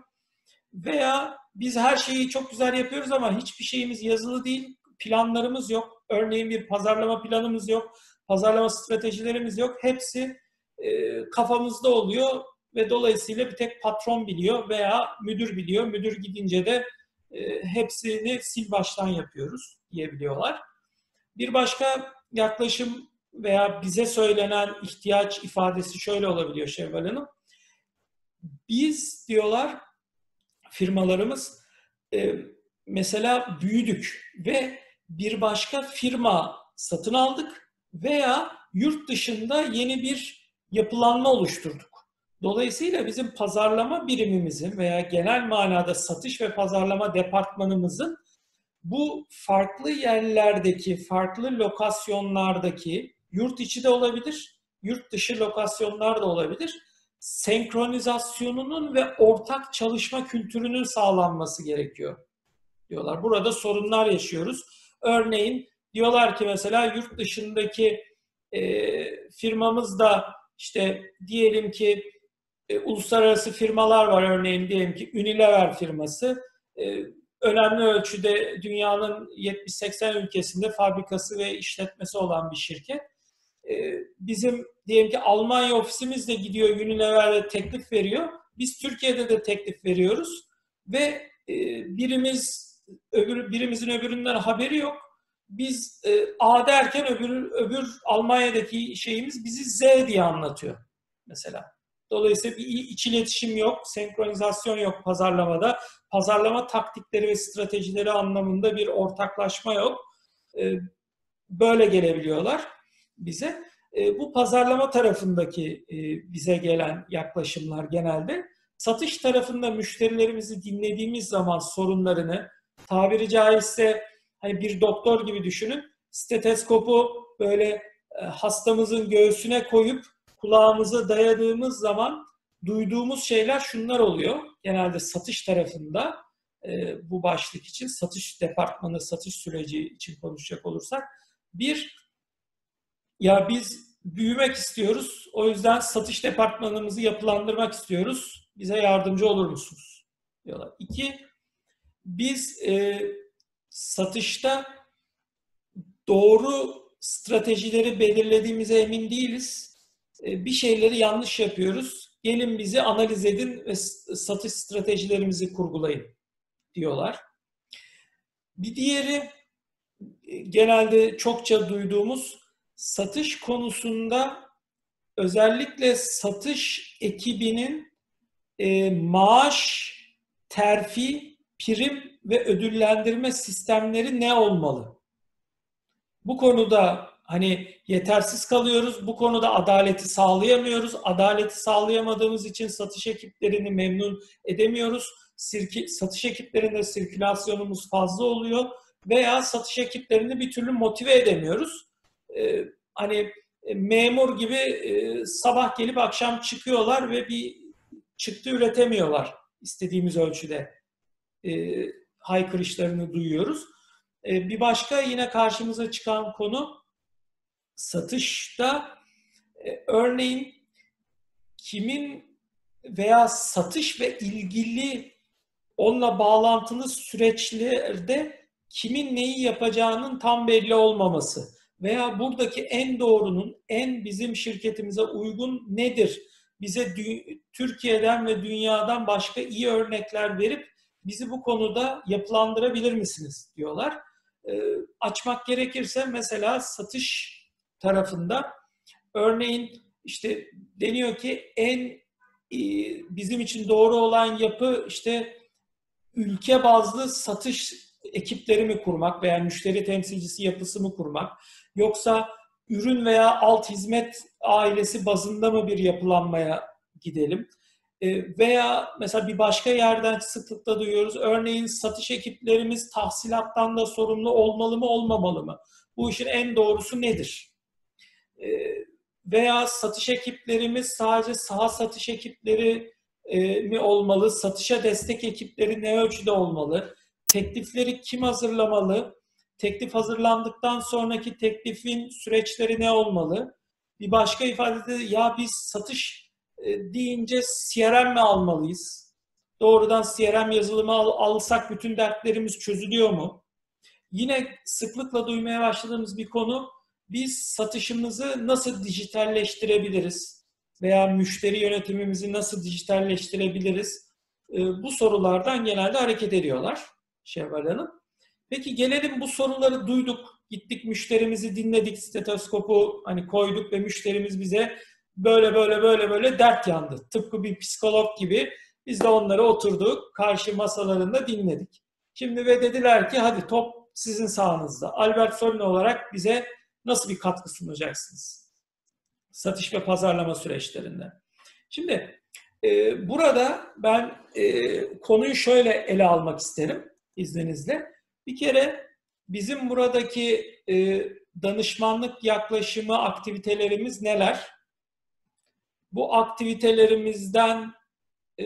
Veya biz her şeyi çok güzel yapıyoruz ama hiçbir şeyimiz yazılı değil, planlarımız yok. Örneğin bir pazarlama planımız yok, pazarlama stratejilerimiz yok. Hepsi e, kafamızda oluyor ve dolayısıyla bir tek patron biliyor veya müdür biliyor. Müdür gidince de e, hepsini sil baştan yapıyoruz diyebiliyorlar. Bir başka yaklaşım veya bize söylenen ihtiyaç ifadesi şöyle olabiliyor Şevval Hanım. Biz diyorlar firmalarımız e, mesela büyüdük ve bir başka firma satın aldık veya yurt dışında yeni bir yapılanma oluşturduk. Dolayısıyla bizim pazarlama birimimizin veya genel manada satış ve pazarlama departmanımızın bu farklı yerlerdeki, farklı lokasyonlardaki, yurt içi de olabilir, yurt dışı lokasyonlar da olabilir, senkronizasyonunun ve ortak çalışma kültürünün sağlanması gerekiyor diyorlar. Burada sorunlar yaşıyoruz. Örneğin diyorlar ki mesela yurt dışındaki e, firmamız da işte diyelim ki e, uluslararası firmalar var örneğin diyelim ki Unilever firması e, önemli ölçüde dünyanın 70-80 ülkesinde fabrikası ve işletmesi olan bir şirket. E, bizim diyelim ki Almanya ofisimiz de gidiyor Unilever'de teklif veriyor. Biz Türkiye'de de teklif veriyoruz ve e, birimiz öbür birimizin öbüründen haberi yok. Biz e, A derken öbür öbür Almanya'daki şeyimiz bizi Z diye anlatıyor mesela. Dolayısıyla bir iç iletişim yok, senkronizasyon yok pazarlamada. Pazarlama taktikleri ve stratejileri anlamında bir ortaklaşma yok. E, böyle gelebiliyorlar bize. E, bu pazarlama tarafındaki e, bize gelen yaklaşımlar genelde. Satış tarafında müşterilerimizi dinlediğimiz zaman sorunlarını, tabiri caizse hani bir doktor gibi düşünün. Stetoskopu böyle e, hastamızın göğsüne koyup kulağımıza dayadığımız zaman duyduğumuz şeyler şunlar oluyor. Genelde satış tarafında e, bu başlık için satış departmanı, satış süreci için konuşacak olursak. Bir, ya biz büyümek istiyoruz. O yüzden satış departmanımızı yapılandırmak istiyoruz. Bize yardımcı olur musunuz? Diyorlar. İki, biz e, satışta doğru stratejileri belirlediğimize emin değiliz. E, bir şeyleri yanlış yapıyoruz. Gelin bizi analiz edin ve satış stratejilerimizi kurgulayın diyorlar. Bir diğeri e, genelde çokça duyduğumuz satış konusunda özellikle satış ekibinin e, maaş, terfi, prim ve ödüllendirme sistemleri ne olmalı? Bu konuda hani yetersiz kalıyoruz. Bu konuda adaleti sağlayamıyoruz. Adaleti sağlayamadığımız için satış ekiplerini memnun edemiyoruz. Sirki, satış ekiplerinde sirkülasyonumuz fazla oluyor veya satış ekiplerini bir türlü motive edemiyoruz. Ee, hani e, memur gibi e, sabah gelip akşam çıkıyorlar ve bir çıktı üretemiyorlar istediğimiz ölçüde. E, haykırışlarını duyuyoruz. E, bir başka yine karşımıza çıkan konu satışta e, örneğin kimin veya satış ve ilgili onunla bağlantılı süreçlerde kimin neyi yapacağının tam belli olmaması veya buradaki en doğrunun en bizim şirketimize uygun nedir? Bize Türkiye'den ve dünyadan başka iyi örnekler verip bizi bu konuda yapılandırabilir misiniz diyorlar. E, açmak gerekirse mesela satış tarafında örneğin işte deniyor ki en e, bizim için doğru olan yapı işte ülke bazlı satış ekipleri mi kurmak veya müşteri temsilcisi yapısı mı kurmak yoksa ürün veya alt hizmet ailesi bazında mı bir yapılanmaya gidelim? E, veya mesela bir başka yerden sıklıkla duyuyoruz. Örneğin satış ekiplerimiz tahsilattan da sorumlu olmalı mı olmamalı mı? Bu işin en doğrusu nedir? E, veya satış ekiplerimiz sadece saha satış ekipleri e, mi olmalı? Satışa destek ekipleri ne ölçüde olmalı? Teklifleri kim hazırlamalı? Teklif hazırlandıktan sonraki teklifin süreçleri ne olmalı? Bir başka ifadede ya biz satış e, deyince CRM mi almalıyız? Doğrudan CRM yazılımı al, alsak bütün dertlerimiz çözülüyor mu? Yine sıklıkla duymaya başladığımız bir konu biz satışımızı nasıl dijitalleştirebiliriz? Veya müşteri yönetimimizi nasıl dijitalleştirebiliriz? E, bu sorulardan genelde hareket ediyorlar Şevval Hanım. Peki gelelim bu soruları duyduk. Gittik müşterimizi dinledik, stetoskopu hani koyduk ve müşterimiz bize böyle böyle böyle böyle dert yandı. Tıpkı bir psikolog gibi biz de onları oturduk, karşı masalarında dinledik. Şimdi ve dediler ki hadi top sizin sahanızda. Albert Solin olarak bize nasıl bir katkı sunacaksınız? Satış ve pazarlama süreçlerinde. Şimdi e, burada ben e, konuyu şöyle ele almak isterim izninizle. Bir kere bizim buradaki e, danışmanlık yaklaşımı aktivitelerimiz neler? Bu aktivitelerimizden e,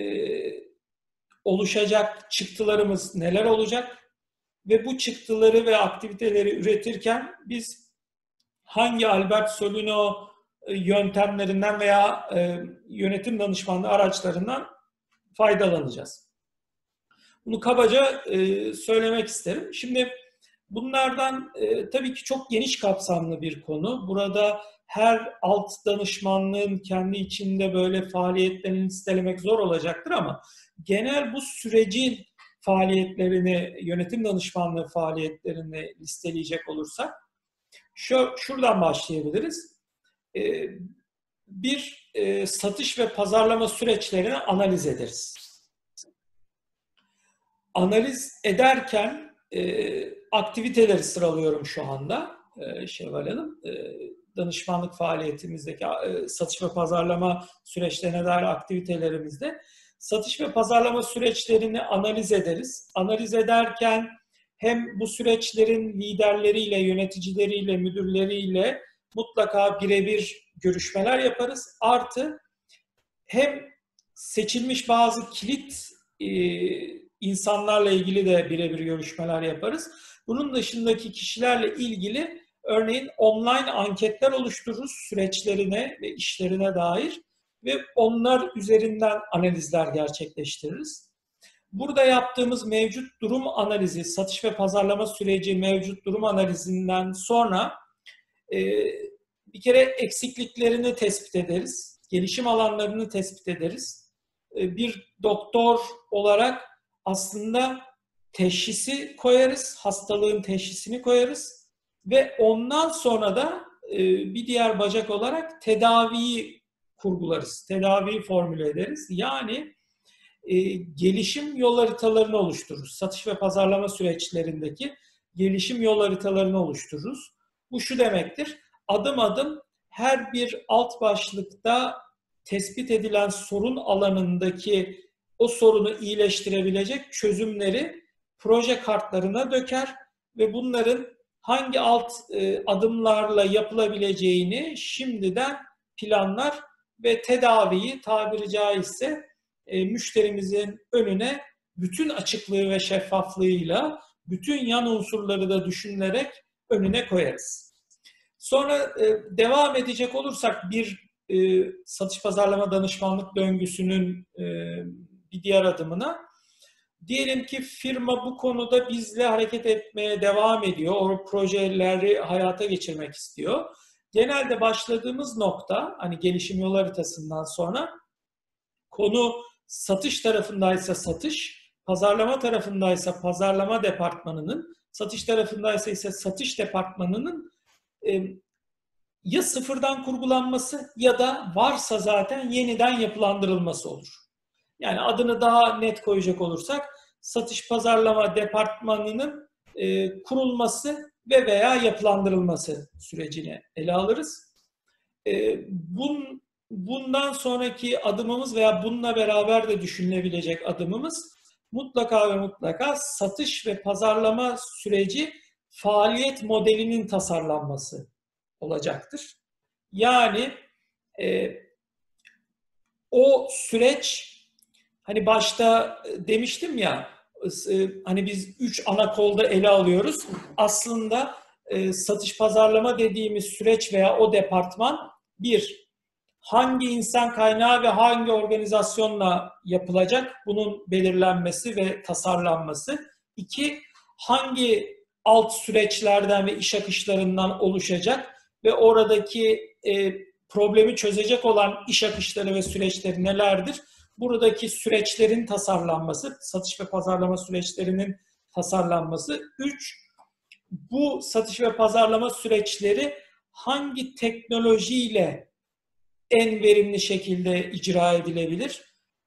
oluşacak çıktılarımız neler olacak? Ve bu çıktıları ve aktiviteleri üretirken biz hangi Albert Solino e, yöntemlerinden veya e, yönetim danışmanlığı araçlarından faydalanacağız. Bunu kabaca e, söylemek isterim. Şimdi bunlardan e, tabii ki çok geniş kapsamlı bir konu. Burada her alt danışmanlığın kendi içinde böyle faaliyetlerini listelemek zor olacaktır ama genel bu sürecin faaliyetlerini, yönetim danışmanlığı faaliyetlerini listeleyecek olursak şu, şuradan başlayabiliriz. Ee, bir, e, satış ve pazarlama süreçlerini analiz ederiz. Analiz ederken e, aktiviteleri sıralıyorum şu anda e, Şevval Hanım. E, danışmanlık faaliyetimizdeki e, satış ve pazarlama süreçlerine dair aktivitelerimizde satış ve pazarlama süreçlerini analiz ederiz. Analiz ederken hem bu süreçlerin liderleriyle, yöneticileriyle, müdürleriyle mutlaka birebir görüşmeler yaparız. Artı hem seçilmiş bazı kilit e, insanlarla ilgili de birebir görüşmeler yaparız. Bunun dışındaki kişilerle ilgili örneğin online anketler oluştururuz süreçlerine ve işlerine dair ve onlar üzerinden analizler gerçekleştiririz. Burada yaptığımız mevcut durum analizi, satış ve pazarlama süreci mevcut durum analizinden sonra e, bir kere eksikliklerini tespit ederiz, gelişim alanlarını tespit ederiz. E, bir doktor olarak aslında teşhisi koyarız, hastalığın teşhisini koyarız ve ondan sonra da e, bir diğer bacak olarak tedaviyi kurgularız, tedaviyi formüle ederiz. Yani e, gelişim yol haritalarını oluştururuz. Satış ve pazarlama süreçlerindeki gelişim yol haritalarını oluştururuz. Bu şu demektir, adım adım her bir alt başlıkta tespit edilen sorun alanındaki o sorunu iyileştirebilecek çözümleri proje kartlarına döker ve bunların hangi alt e, adımlarla yapılabileceğini şimdiden planlar ve tedaviyi tabiri caizse e, müşterimizin önüne bütün açıklığı ve şeffaflığıyla bütün yan unsurları da düşünülerek önüne koyarız. Sonra e, devam edecek olursak bir satış pazarlama danışmanlık döngüsünün bir diğer adımına diyelim ki firma bu konuda bizle hareket etmeye devam ediyor. O projeleri hayata geçirmek istiyor genelde başladığımız nokta hani gelişim yol haritasından sonra konu satış tarafındaysa satış, pazarlama tarafındaysa pazarlama departmanının, satış tarafındaysa ise satış departmanının e, ya sıfırdan kurgulanması ya da varsa zaten yeniden yapılandırılması olur. Yani adını daha net koyacak olursak satış pazarlama departmanının e, kurulması ve veya yapılandırılması sürecini ele alırız. E, bun, bundan sonraki adımımız veya bununla beraber de düşünülebilecek adımımız mutlaka ve mutlaka satış ve pazarlama süreci faaliyet modelinin tasarlanması olacaktır. Yani e, o süreç hani başta demiştim ya e, hani biz üç ana kolda ele alıyoruz. Aslında e, satış pazarlama dediğimiz süreç veya o departman bir, hangi insan kaynağı ve hangi organizasyonla yapılacak bunun belirlenmesi ve tasarlanması. İki, hangi alt süreçlerden ve iş akışlarından oluşacak ve oradaki e, problemi çözecek olan iş akışları ve süreçleri nelerdir? Buradaki süreçlerin tasarlanması, satış ve pazarlama süreçlerinin tasarlanması. Üç, bu satış ve pazarlama süreçleri hangi teknolojiyle en verimli şekilde icra edilebilir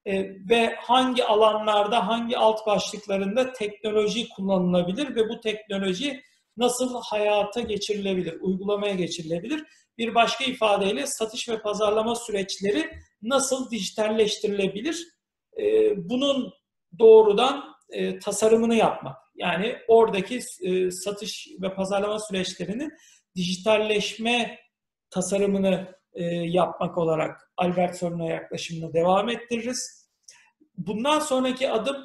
e, ve hangi alanlarda, hangi alt başlıklarında teknoloji kullanılabilir ve bu teknoloji nasıl hayata geçirilebilir, uygulamaya geçirilebilir? Bir başka ifadeyle satış ve pazarlama süreçleri nasıl dijitalleştirilebilir? E, bunun doğrudan e, tasarımını yapmak. Yani oradaki e, satış ve pazarlama süreçlerinin dijitalleşme tasarımını e, yapmak olarak Albert Sorun'a yaklaşımını devam ettiririz. Bundan sonraki adım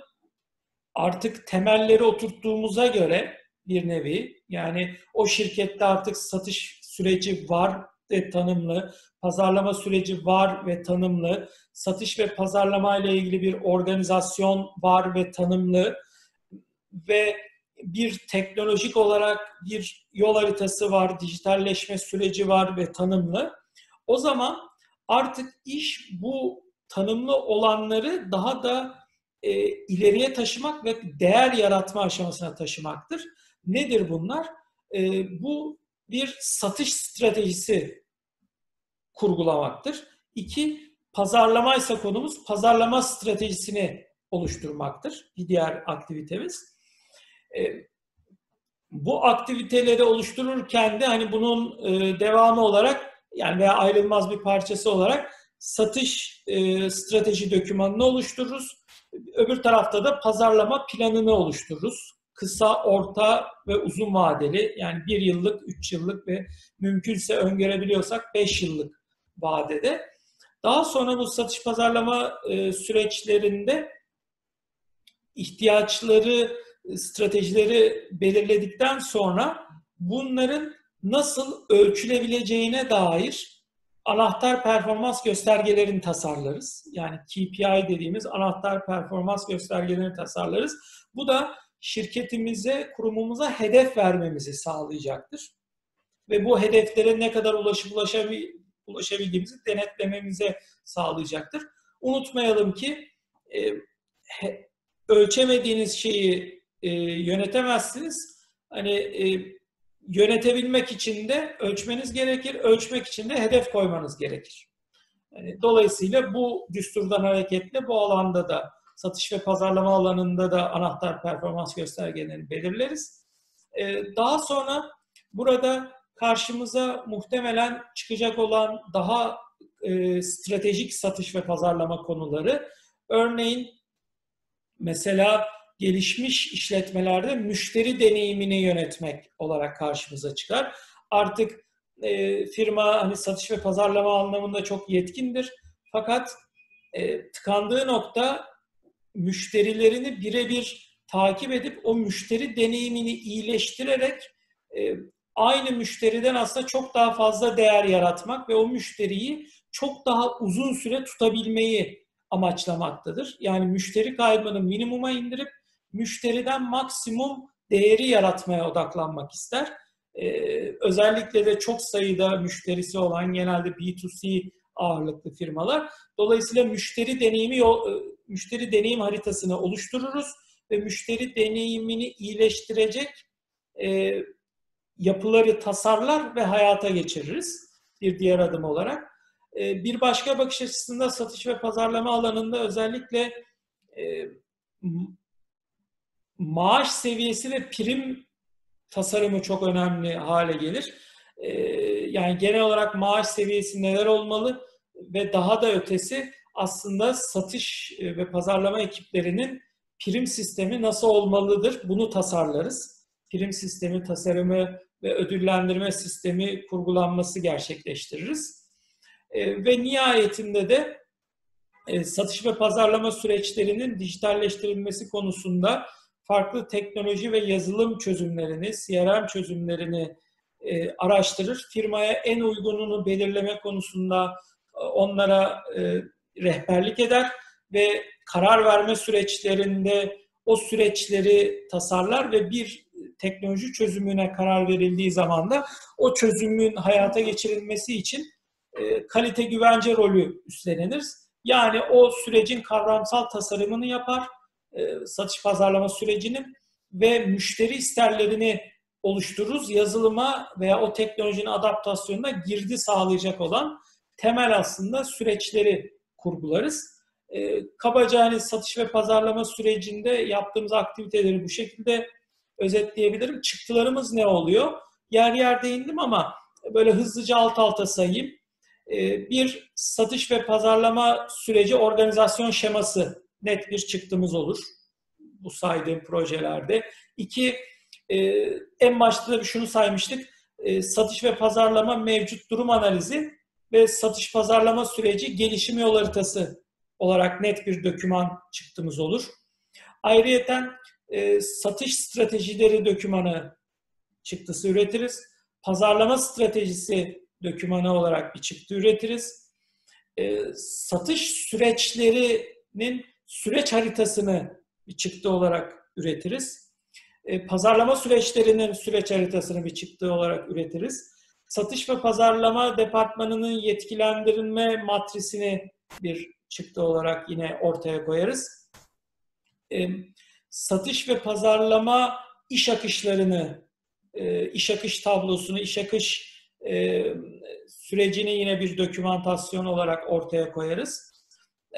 artık temelleri oturttuğumuza göre bir nevi yani o şirkette artık satış süreci var ve tanımlı, pazarlama süreci var ve tanımlı, satış ve pazarlama ile ilgili bir organizasyon var ve tanımlı ve bir teknolojik olarak bir yol haritası var, dijitalleşme süreci var ve tanımlı. O zaman artık iş bu tanımlı olanları daha da e, ileriye taşımak ve değer yaratma aşamasına taşımaktır. Nedir bunlar? E, bu bir satış stratejisi kurgulamaktır. İki, pazarlama ise konumuz pazarlama stratejisini oluşturmaktır. Bir diğer aktivitemiz. E, bu aktiviteleri oluştururken de hani bunun e, devamı olarak yani veya ayrılmaz bir parçası olarak satış e, strateji dokümanını oluştururuz. Öbür tarafta da pazarlama planını oluştururuz. Kısa, orta ve uzun vadeli yani bir yıllık, üç yıllık ve mümkünse öngörebiliyorsak beş yıllık vadede. Daha sonra bu satış pazarlama e, süreçlerinde ihtiyaçları, stratejileri belirledikten sonra bunların nasıl ölçülebileceğine dair anahtar performans göstergelerini tasarlarız. Yani KPI dediğimiz anahtar performans göstergelerini tasarlarız. Bu da şirketimize, kurumumuza hedef vermemizi sağlayacaktır. Ve bu hedeflere ne kadar ulaşıp ulaşabil ulaşabildiğimizi denetlememize sağlayacaktır. Unutmayalım ki e, ölçemediğiniz şeyi e, yönetemezsiniz. Hani e, yönetebilmek için de ölçmeniz gerekir, ölçmek için de hedef koymanız gerekir. Yani dolayısıyla bu düsturdan hareketle bu alanda da satış ve pazarlama alanında da anahtar performans göstergelerini belirleriz. Ee, daha sonra burada karşımıza muhtemelen çıkacak olan daha e, stratejik satış ve pazarlama konuları. Örneğin mesela gelişmiş işletmelerde müşteri deneyimini yönetmek olarak karşımıza çıkar. Artık e, firma hani satış ve pazarlama anlamında çok yetkindir. Fakat e, tıkandığı nokta müşterilerini birebir takip edip o müşteri deneyimini iyileştirerek e, aynı müşteriden aslında çok daha fazla değer yaratmak ve o müşteriyi çok daha uzun süre tutabilmeyi amaçlamaktadır. Yani müşteri kaybını minimuma indirip müşteriden maksimum değeri yaratmaya odaklanmak ister. Ee, özellikle de çok sayıda müşterisi olan genelde B2C ağırlıklı firmalar. Dolayısıyla müşteri deneyimi e, müşteri deneyim haritasını oluştururuz ve müşteri deneyimini iyileştirecek e, yapıları tasarlar ve hayata geçiririz bir diğer adım olarak. E, bir başka bakış açısında satış ve pazarlama alanında özellikle e, maaş seviyesi ve prim tasarımı çok önemli hale gelir. E, yani genel olarak maaş seviyesi neler olmalı ve daha da ötesi aslında satış ve pazarlama ekiplerinin prim sistemi nasıl olmalıdır bunu tasarlarız. Prim sistemi tasarımı ve ödüllendirme sistemi kurgulanması gerçekleştiririz. E, ve nihayetinde de e, satış ve pazarlama süreçlerinin dijitalleştirilmesi konusunda farklı teknoloji ve yazılım çözümlerini, CRM çözümlerini e, araştırır. Firmaya en uygununu belirleme konusunda onlara rehberlik eder ve karar verme süreçlerinde o süreçleri tasarlar ve bir teknoloji çözümüne karar verildiği zaman da o çözümün hayata geçirilmesi için e, kalite güvence rolü üstlenir. Yani o sürecin kavramsal tasarımını yapar, e, satış pazarlama sürecinin ve müşteri isterlerini oluştururuz. Yazılıma veya o teknolojinin adaptasyonuna girdi sağlayacak olan temel aslında süreçleri kurgularız. E, kabaca hani satış ve pazarlama sürecinde yaptığımız aktiviteleri bu şekilde özetleyebilirim. Çıktılarımız ne oluyor? Yer yer değindim ama böyle hızlıca alt alta sayayım. Ee, bir satış ve pazarlama süreci organizasyon şeması net bir çıktımız olur bu saydığım projelerde. İki, e, en başta da şunu saymıştık. E, satış ve pazarlama mevcut durum analizi ve satış pazarlama süreci gelişim yol haritası olarak net bir doküman çıktığımız olur. Ayrıyeten e, satış stratejileri dokümanı çıktısı üretiriz. Pazarlama stratejisi dokümanı olarak bir çıktı üretiriz. E, satış süreçlerinin süreç haritasını bir çıktı olarak üretiriz. E, pazarlama süreçlerinin süreç haritasını bir çıktı olarak üretiriz. Satış ve pazarlama departmanının yetkilendirilme matrisini bir çıktı olarak yine ortaya koyarız. E, satış ve pazarlama iş akışlarını, e, iş akış tablosunu, iş akış e, sürecini yine bir dokümantasyon olarak ortaya koyarız.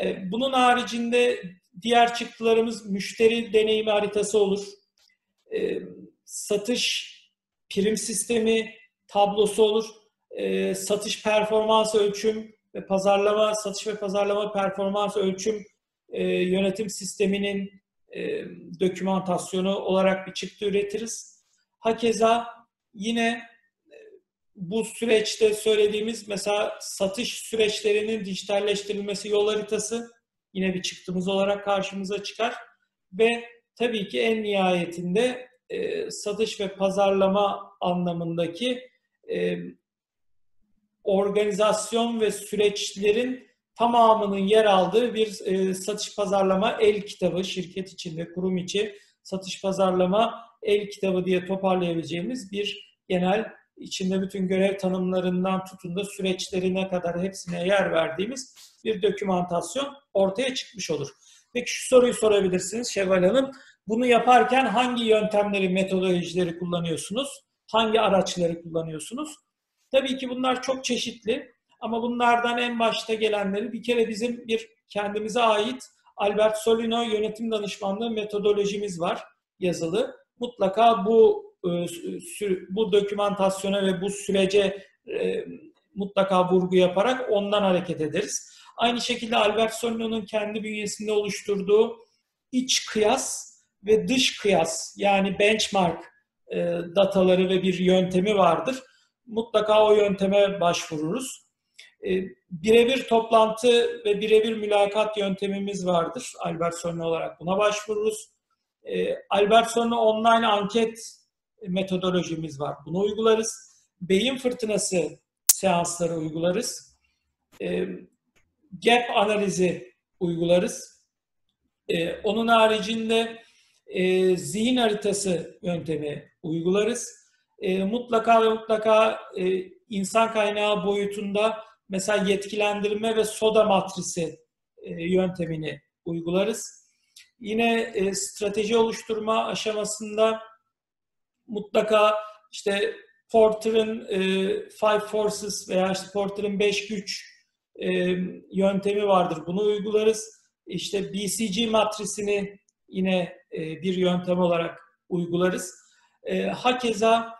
E, bunun haricinde diğer çıktılarımız müşteri deneyimi haritası olur. Satış prim sistemi tablosu olur. Satış performans ölçüm ve pazarlama, satış ve pazarlama performans ölçüm yönetim sisteminin e, dokümantasyonu olarak bir çıktı üretiriz. Hakeza yine e, bu süreçte söylediğimiz mesela satış süreçlerinin dijitalleştirilmesi yol haritası yine bir çıktımız olarak karşımıza çıkar. Ve tabii ki en nihayetinde e, satış ve pazarlama anlamındaki e, organizasyon ve süreçlerin tamamının yer aldığı bir e, satış pazarlama el kitabı, şirket içinde, kurum içi satış pazarlama el kitabı diye toparlayabileceğimiz bir genel içinde bütün görev tanımlarından tutun da süreçlerine kadar hepsine yer verdiğimiz bir dokümantasyon ortaya çıkmış olur. Peki şu soruyu sorabilirsiniz Şevval Hanım. Bunu yaparken hangi yöntemleri, metodolojileri kullanıyorsunuz? Hangi araçları kullanıyorsunuz? Tabii ki bunlar çok çeşitli ama bunlardan en başta gelenleri bir kere bizim bir kendimize ait Albert Solino yönetim danışmanlığı metodolojimiz var yazılı. Mutlaka bu e, bu dokümantasyona ve bu sürece e, mutlaka vurgu yaparak ondan hareket ederiz. Aynı şekilde Albert Solino'nun kendi bünyesinde oluşturduğu iç kıyas ve dış kıyas yani benchmark e, dataları ve bir yöntemi vardır. Mutlaka o yönteme başvururuz. Birebir toplantı ve birebir mülakat yöntemimiz vardır. Albert Solino olarak buna başvururuz. Albert Solino online anket metodolojimiz var. Bunu uygularız. Beyin fırtınası seansları uygularız. E, gap analizi uygularız. Onun haricinde e, zihin haritası yöntemi uygularız. Mutlaka ve mutlaka e, insan kaynağı boyutunda mesela yetkilendirme ve soda matrisi e, yöntemini uygularız. Yine e, strateji oluşturma aşamasında mutlaka işte Porter'ın e, Five Forces veya işte Porter'ın Beş Güç yöntemi vardır. Bunu uygularız. İşte BCG matrisini yine bir yöntem olarak uygularız. Hakeza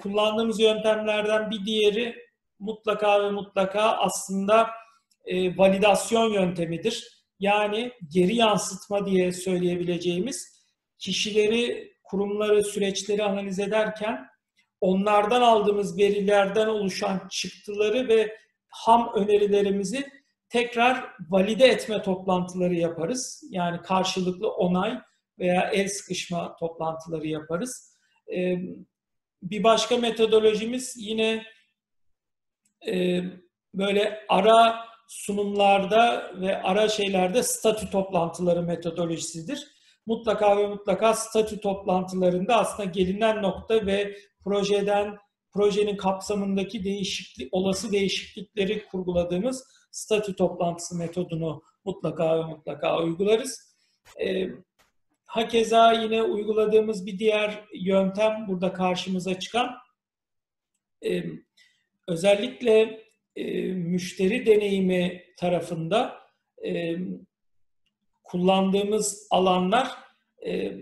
kullandığımız yöntemlerden bir diğeri mutlaka ve mutlaka aslında e, validasyon yöntemidir. Yani geri yansıtma diye söyleyebileceğimiz kişileri kurumları, süreçleri analiz ederken onlardan aldığımız verilerden oluşan çıktıları ve ham önerilerimizi tekrar valide etme toplantıları yaparız. Yani karşılıklı onay veya el sıkışma toplantıları yaparız. Bir başka metodolojimiz yine e, böyle ara sunumlarda ve ara şeylerde statü toplantıları metodolojisidir mutlaka ve mutlaka statü toplantılarında aslında gelinen nokta ve projeden projenin kapsamındaki değişiklik, olası değişiklikleri kurguladığımız statü toplantısı metodunu mutlaka ve mutlaka uygularız. E, hakeza yine uyguladığımız bir diğer yöntem burada karşımıza çıkan e, özellikle e, müşteri deneyimi tarafında e, kullandığımız alanlar e,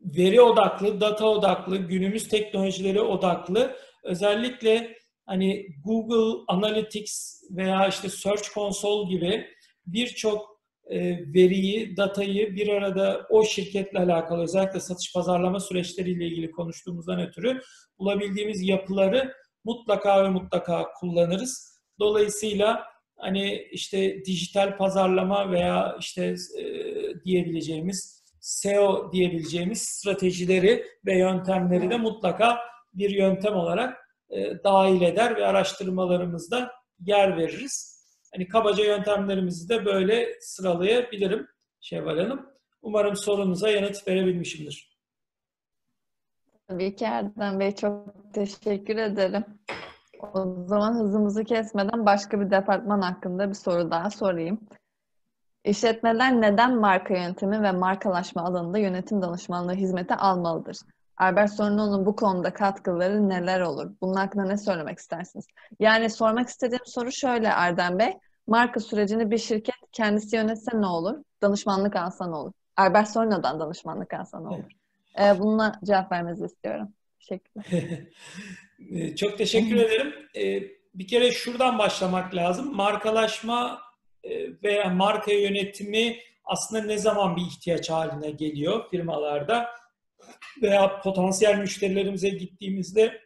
veri odaklı, data odaklı, günümüz teknolojileri odaklı. Özellikle hani Google Analytics veya işte Search Console gibi birçok e, veriyi, datayı bir arada o şirketle alakalı özellikle satış pazarlama süreçleriyle ilgili konuştuğumuzdan ötürü bulabildiğimiz yapıları mutlaka ve mutlaka kullanırız. Dolayısıyla hani işte dijital pazarlama veya işte e, diyebileceğimiz SEO diyebileceğimiz stratejileri ve yöntemleri de mutlaka bir yöntem olarak e, dahil eder ve araştırmalarımızda yer veririz. Hani kabaca yöntemlerimizi de böyle sıralayabilirim Şevval Hanım. Umarım sorunuza yanıt verebilmişimdir. Tabii ki Erdem Bey çok teşekkür ederim. O zaman hızımızı kesmeden başka bir departman hakkında bir soru daha sorayım. İşletmeler neden marka yönetimi ve markalaşma alanında yönetim danışmanlığı hizmeti almalıdır? Albert Sorunlu'nun bu konuda katkıları neler olur? Bunun hakkında ne söylemek istersiniz? Yani sormak istediğim soru şöyle Erdem Bey. Marka sürecini bir şirket kendisi yönetse ne olur? Danışmanlık alsa ne olur? Albert Sorunlu'dan danışmanlık alsa ne olur? Ee, bununla cevap vermenizi istiyorum. Teşekkürler. Ee, çok teşekkür ederim. Ee, bir kere şuradan başlamak lazım. Markalaşma e, veya marka yönetimi aslında ne zaman bir ihtiyaç haline geliyor firmalarda veya potansiyel müşterilerimize gittiğimizde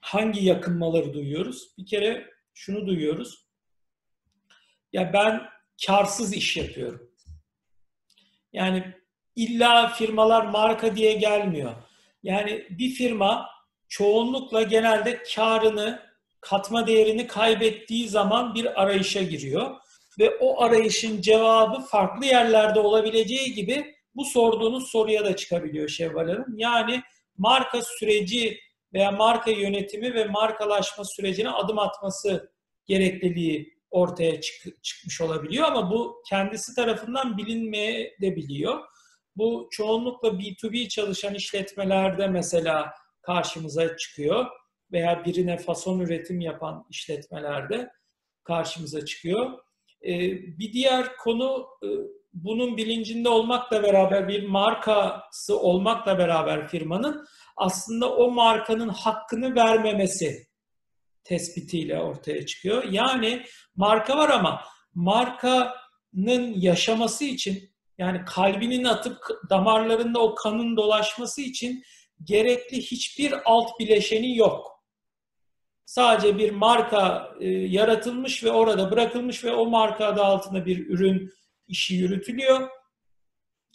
hangi yakınmaları duyuyoruz? Bir kere şunu duyuyoruz. Ya ben karsız iş yapıyorum. Yani illa firmalar marka diye gelmiyor. Yani bir firma çoğunlukla genelde karını, katma değerini kaybettiği zaman bir arayışa giriyor. Ve o arayışın cevabı farklı yerlerde olabileceği gibi bu sorduğunuz soruya da çıkabiliyor Şevval Hanım. Yani marka süreci veya marka yönetimi ve markalaşma sürecine adım atması gerekliliği ortaya çık- çıkmış olabiliyor ama bu kendisi tarafından bilinmeye biliyor. Bu çoğunlukla B2B çalışan işletmelerde mesela karşımıza çıkıyor veya birine fason üretim yapan işletmelerde karşımıza çıkıyor. Ee, bir diğer konu e, bunun bilincinde olmakla beraber bir markası olmakla beraber firmanın aslında o markanın hakkını vermemesi tespitiyle ortaya çıkıyor. Yani marka var ama markanın yaşaması için yani kalbinin atıp damarlarında o kanın dolaşması için gerekli hiçbir alt bileşeni yok. Sadece bir marka e, yaratılmış ve orada bırakılmış ve o marka adı altında bir ürün işi yürütülüyor.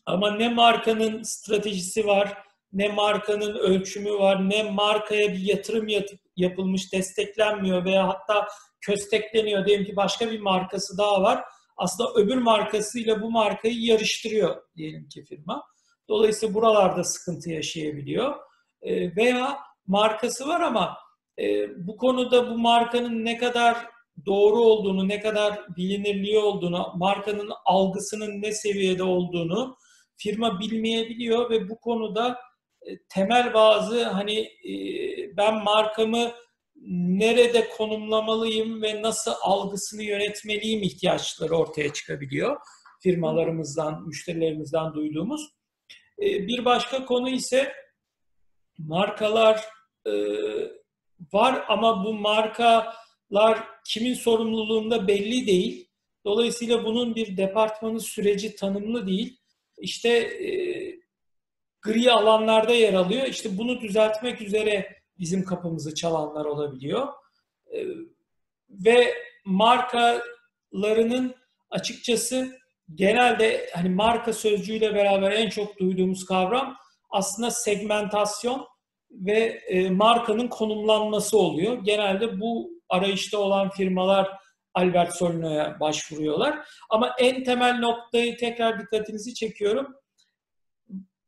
Ama ne markanın stratejisi var, ne markanın ölçümü var, ne markaya bir yatırım yapılmış, desteklenmiyor veya hatta köstekleniyor. Diyelim ki başka bir markası daha var. Aslında öbür markasıyla bu markayı yarıştırıyor diyelim ki firma. Dolayısıyla buralarda sıkıntı yaşayabiliyor. E, veya markası var ama e, bu konuda bu markanın ne kadar doğru olduğunu, ne kadar bilinirliği olduğunu, markanın algısının ne seviyede olduğunu firma bilmeyebiliyor ve bu konuda e, temel bazı hani e, ben markamı nerede konumlamalıyım ve nasıl algısını yönetmeliyim ihtiyaçları ortaya çıkabiliyor firmalarımızdan, müşterilerimizden duyduğumuz. E, bir başka konu ise markalar var ama bu markalar kimin sorumluluğunda belli değil. Dolayısıyla bunun bir departmanı süreci tanımlı değil. İşte e, gri alanlarda yer alıyor. İşte bunu düzeltmek üzere bizim kapımızı çalanlar olabiliyor. E, ve markalarının açıkçası genelde hani marka sözcüğüyle beraber en çok duyduğumuz kavram aslında segmentasyon ve e, markanın konumlanması oluyor. Genelde bu arayışta olan firmalar Albert Solino'ya başvuruyorlar. Ama en temel noktayı tekrar dikkatinizi çekiyorum.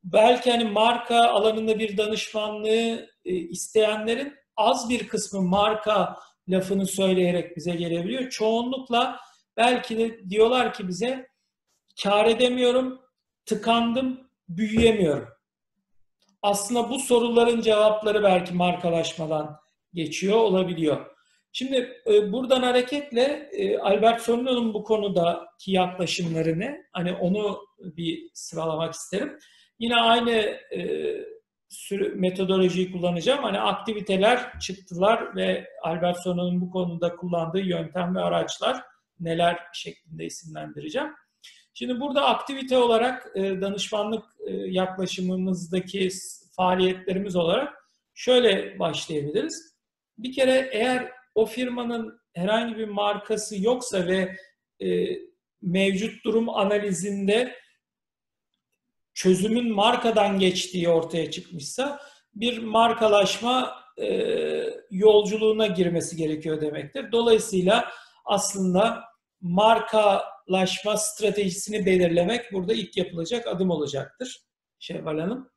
Belki hani marka alanında bir danışmanlığı e, isteyenlerin az bir kısmı marka lafını söyleyerek bize gelebiliyor. Çoğunlukla belki de diyorlar ki bize kar edemiyorum, tıkandım, büyüyemiyorum. Aslında bu soruların cevapları belki markalaşmadan geçiyor olabiliyor. Şimdi e, buradan hareketle e, Albert Sorno'nun bu konudaki yaklaşımlarını hani onu bir sıralamak isterim. Yine aynı e, sürü, metodolojiyi kullanacağım. Hani aktiviteler, çıktılar ve Albert Sona'nın bu konuda kullandığı yöntem ve araçlar neler şeklinde isimlendireceğim. Şimdi burada aktivite olarak e, danışmanlık e, yaklaşımımızdaki faaliyetlerimiz olarak şöyle başlayabiliriz. Bir kere eğer o firmanın herhangi bir markası yoksa ve e, mevcut durum analizinde çözümün markadan geçtiği ortaya çıkmışsa bir markalaşma e, yolculuğuna girmesi gerekiyor demektir. Dolayısıyla aslında markalaşma stratejisini belirlemek burada ilk yapılacak adım olacaktır Şevval Hanım.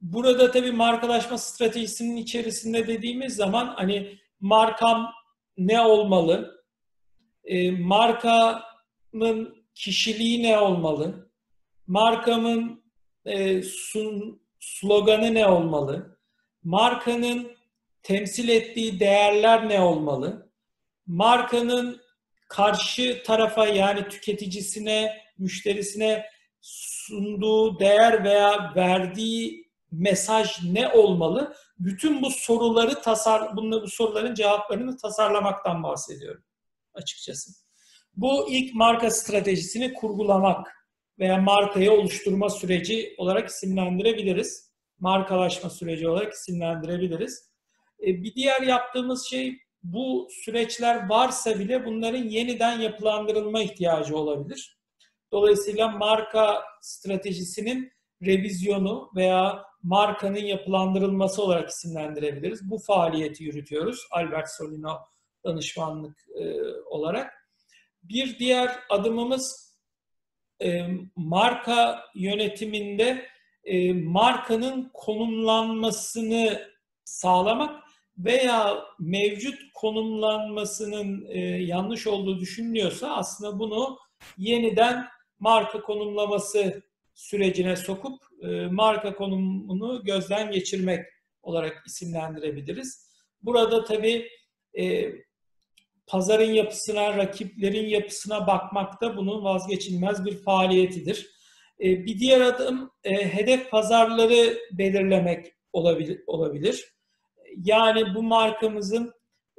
Burada tabii markalaşma stratejisinin içerisinde dediğimiz zaman hani markam ne olmalı? E, markamın kişiliği ne olmalı? Markamın e, sun, sloganı ne olmalı? Markanın temsil ettiği değerler ne olmalı? Markanın karşı tarafa yani tüketicisine, müşterisine sunduğu değer veya verdiği mesaj ne olmalı? Bütün bu soruları tasar bunları bu soruların cevaplarını tasarlamaktan bahsediyorum açıkçası. Bu ilk marka stratejisini kurgulamak veya markayı oluşturma süreci olarak isimlendirebiliriz. Markalaşma süreci olarak isimlendirebiliriz. E, bir diğer yaptığımız şey bu süreçler varsa bile bunların yeniden yapılandırılma ihtiyacı olabilir. Dolayısıyla marka stratejisinin revizyonu veya markanın yapılandırılması olarak isimlendirebiliriz. Bu faaliyeti yürütüyoruz Albert Solino danışmanlık e, olarak. Bir diğer adımımız e, marka yönetiminde e, markanın konumlanmasını sağlamak veya mevcut konumlanmasının e, yanlış olduğu düşünülüyorsa aslında bunu yeniden marka konumlaması sürecine sokup e, marka konumunu gözden geçirmek olarak isimlendirebiliriz. Burada tabii e, pazarın yapısına, rakiplerin yapısına bakmak da bunun vazgeçilmez bir faaliyetidir. E, bir diğer adım e, hedef pazarları belirlemek olabilir. Yani bu markamızın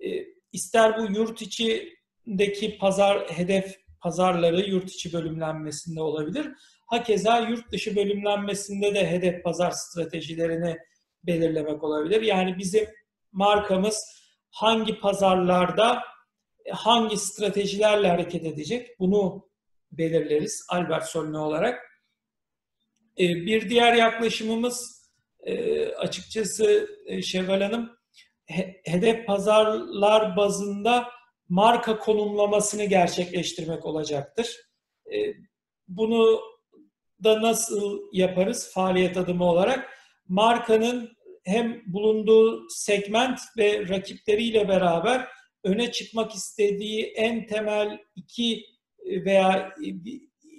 e, ister bu yurt içindeki pazar hedef pazarları yurt içi bölümlenmesinde olabilir. Hakeza yurt dışı bölümlenmesinde de hedef pazar stratejilerini belirlemek olabilir. Yani bizim markamız hangi pazarlarda hangi stratejilerle hareket edecek bunu belirleriz Albert Solne olarak. E, bir diğer yaklaşımımız e, açıkçası Şevval Hanım hedef pazarlar bazında marka konumlamasını gerçekleştirmek olacaktır. Bunu da nasıl yaparız faaliyet adımı olarak? Markanın hem bulunduğu segment ve rakipleriyle beraber öne çıkmak istediği en temel iki veya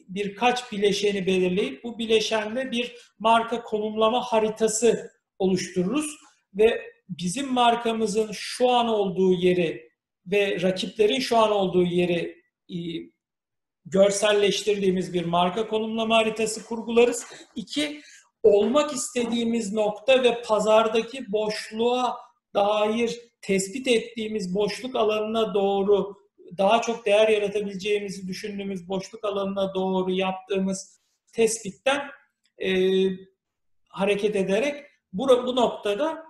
birkaç bileşeni belirleyip bu bileşenle bir marka konumlama haritası oluştururuz ve bizim markamızın şu an olduğu yeri ve rakiplerin şu an olduğu yeri görselleştirdiğimiz bir marka konumlama haritası kurgularız. İki, olmak istediğimiz nokta ve pazardaki boşluğa dair tespit ettiğimiz boşluk alanına doğru daha çok değer yaratabileceğimizi düşündüğümüz boşluk alanına doğru yaptığımız tespitten e, hareket ederek bu, bu noktada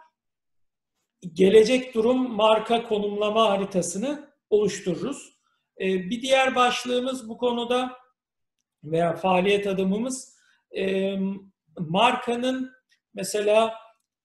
gelecek durum marka konumlama haritasını oluştururuz. E, bir diğer başlığımız bu konuda veya faaliyet adımımız e, markanın mesela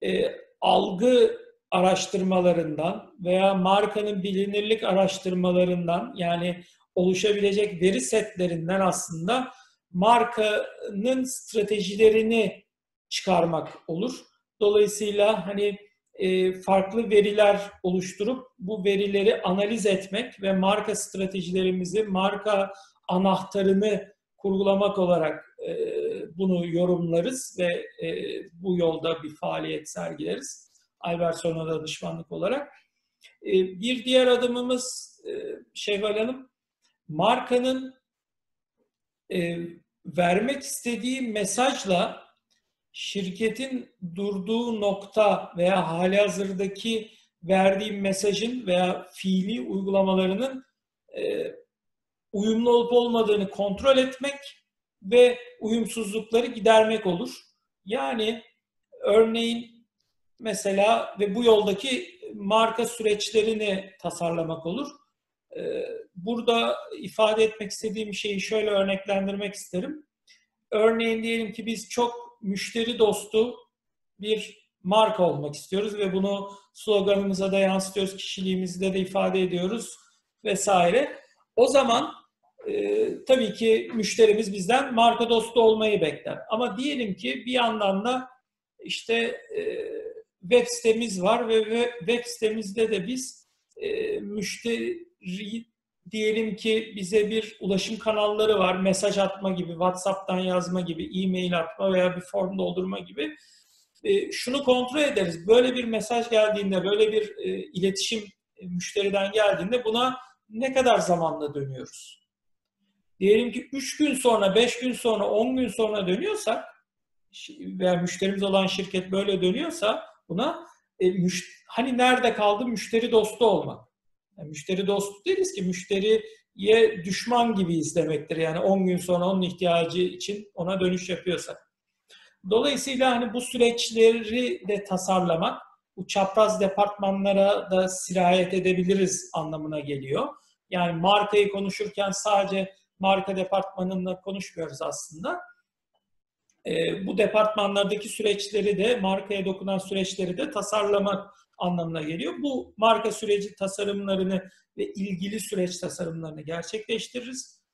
e, algı araştırmalarından veya markanın bilinirlik araştırmalarından yani oluşabilecek veri setlerinden aslında markanın stratejilerini çıkarmak olur. Dolayısıyla hani e, farklı veriler oluşturup bu verileri analiz etmek ve marka stratejilerimizi, marka anahtarını kurgulamak olarak e, bunu yorumlarız ve e, bu yolda bir faaliyet sergileriz. Albertson'a danışmanlık olarak. E, bir diğer adımımız e, Şevval Hanım, markanın e, vermek istediği mesajla şirketin durduğu nokta veya hali hazırdaki verdiğim mesajın veya fiili uygulamalarının e, uyumlu olup olmadığını kontrol etmek ve uyumsuzlukları gidermek olur. Yani örneğin mesela ve bu yoldaki marka süreçlerini tasarlamak olur. Ee, burada ifade etmek istediğim şeyi şöyle örneklendirmek isterim. Örneğin diyelim ki biz çok müşteri dostu bir marka olmak istiyoruz ve bunu sloganımıza da yansıtıyoruz, kişiliğimizde de ifade ediyoruz vesaire. O zaman e, tabii ki müşterimiz bizden marka dostu olmayı bekler. Ama diyelim ki bir yandan da işte e, web sitemiz var ve web sitemizde de biz e, müşteri diyelim ki bize bir ulaşım kanalları var. Mesaj atma gibi, WhatsApp'tan yazma gibi, e-mail atma veya bir form doldurma gibi. E, şunu kontrol ederiz. Böyle bir mesaj geldiğinde, böyle bir e, iletişim e, müşteriden geldiğinde buna ne kadar zamanla dönüyoruz? Diyelim ki 3 gün sonra, 5 gün sonra, 10 gün sonra dönüyorsak veya müşterimiz olan şirket böyle dönüyorsa buna e, müş, hani nerede kaldı müşteri dostu olmak. Yani müşteri dostu değiliz ki müşteriye düşman gibi izlemektir. Yani 10 gün sonra onun ihtiyacı için ona dönüş yapıyorsak. Dolayısıyla hani bu süreçleri de tasarlamak, bu çapraz departmanlara da sirayet edebiliriz anlamına geliyor. Yani markayı konuşurken sadece marka departmanında konuşmuyoruz aslında. E, bu departmanlardaki süreçleri de, markaya dokunan süreçleri de tasarlamak anlamına geliyor. Bu marka süreci tasarımlarını ve ilgili süreç tasarımlarını gerçekleştiririz.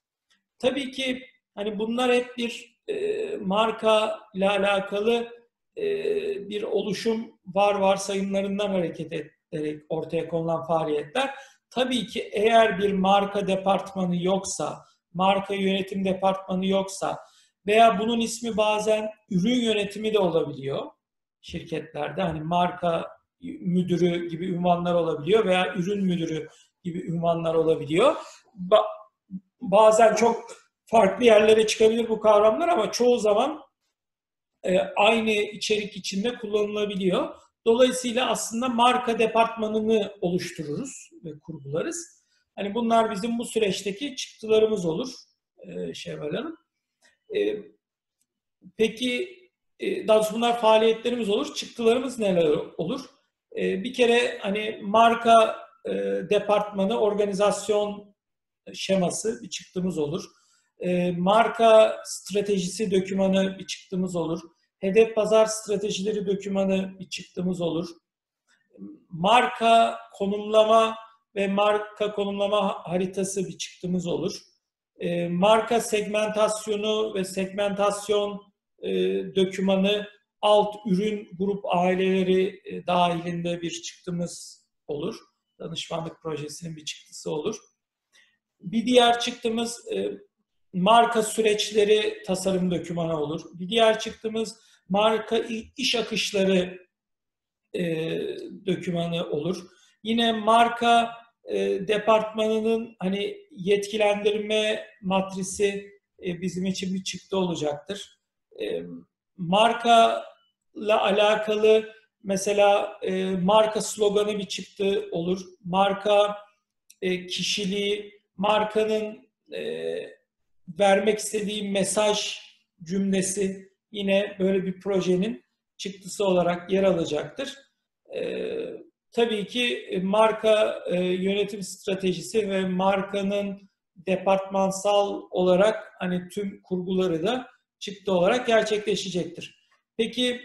Tabii ki hani bunlar hep bir e, marka ile alakalı e, bir oluşum var varsayımlarından hareket ederek ortaya konulan faaliyetler. Tabii ki eğer bir marka departmanı yoksa, marka yönetim departmanı yoksa veya bunun ismi bazen ürün yönetimi de olabiliyor şirketlerde. Hani marka müdürü gibi ünvanlar olabiliyor veya ürün müdürü gibi ünvanlar olabiliyor. Ba- bazen çok farklı yerlere çıkabilir bu kavramlar ama çoğu zaman e, aynı içerik içinde kullanılabiliyor. Dolayısıyla aslında marka departmanını oluştururuz ve kurgularız. Hani bunlar bizim bu süreçteki çıktılarımız olur e, Şevval Hanım. E, peki e, daha doğrusu bunlar faaliyetlerimiz olur. Çıktılarımız neler olur? E, bir kere hani marka e, departmanı, organizasyon şeması bir çıktığımız olur. E, marka stratejisi dökümanı bir çıktığımız olur. Hedef pazar stratejileri dökümanı bir çıktığımız olur. Marka konumlama ve marka konumlama haritası bir çıktığımız olur. E, marka segmentasyonu ve segmentasyon e, dökümanı alt ürün grup aileleri e, dahilinde bir çıktımız olur. Danışmanlık projesinin bir çıktısı olur. Bir diğer çıktımız e, marka süreçleri tasarım dokümanı olur. Bir diğer çıktığımız marka iş akışları e, dokümanı olur. Yine marka e, departmanının hani yetkilendirme matrisi e, bizim için bir çıktı olacaktır. E, marka ile alakalı mesela e, marka sloganı bir çıktı olur. Marka e, kişiliği, markanın vermek istediği mesaj cümlesi yine böyle bir projenin çıktısı olarak yer alacaktır. E, tabii ki marka e, yönetim stratejisi ve markanın departmansal olarak hani tüm kurguları da çıktı olarak gerçekleşecektir. Peki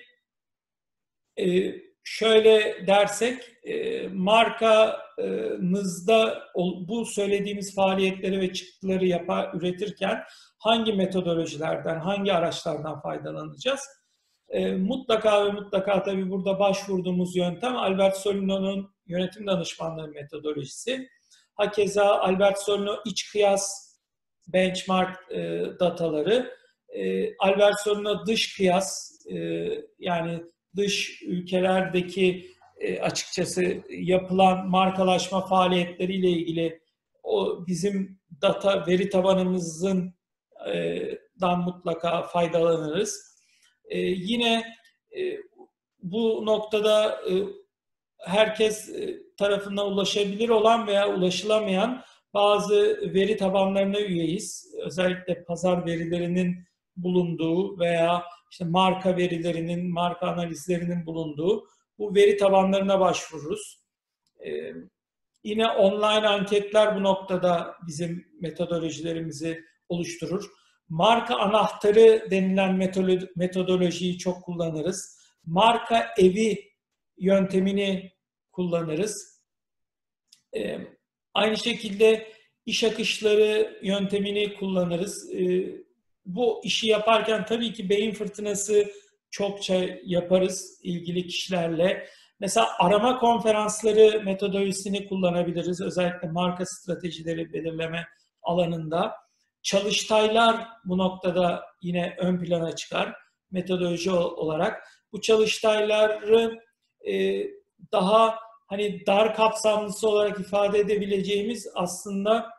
e, şöyle dersek e, markanızda bu söylediğimiz faaliyetleri ve çıktıları yapar, üretirken hangi metodolojilerden, hangi araçlardan faydalanacağız? E, mutlaka ve mutlaka tabii burada başvurduğumuz yöntem Albert Solino'nun yönetim danışmanlığı metodolojisi. Hakeza Albert Solino iç kıyas benchmark e, dataları, e, Albert Solino dış kıyas e, yani dış ülkelerdeki e, açıkçası yapılan markalaşma faaliyetleriyle ilgili o bizim data veri tabanımızın e, dan mutlaka faydalanırız. E, yine e, bu noktada e, herkes e, tarafından ulaşabilir olan veya ulaşılamayan bazı veri tabanlarına üyeyiz. Özellikle pazar verilerinin bulunduğu veya işte marka verilerinin, marka analizlerinin bulunduğu bu veri tabanlarına başvururuz. Ee, yine online anketler bu noktada bizim metodolojilerimizi oluşturur. Marka anahtarı denilen metodolojiyi çok kullanırız. Marka evi yöntemini kullanırız. Ee, aynı şekilde iş akışları yöntemini kullanırız. Ee, bu işi yaparken tabii ki beyin fırtınası çokça yaparız ilgili kişilerle. Mesela arama konferansları metodolojisini kullanabiliriz. Özellikle marka stratejileri belirleme alanında. Çalıştaylar bu noktada yine ön plana çıkar metodoloji olarak. Bu çalıştayları e, daha hani dar kapsamlısı olarak ifade edebileceğimiz aslında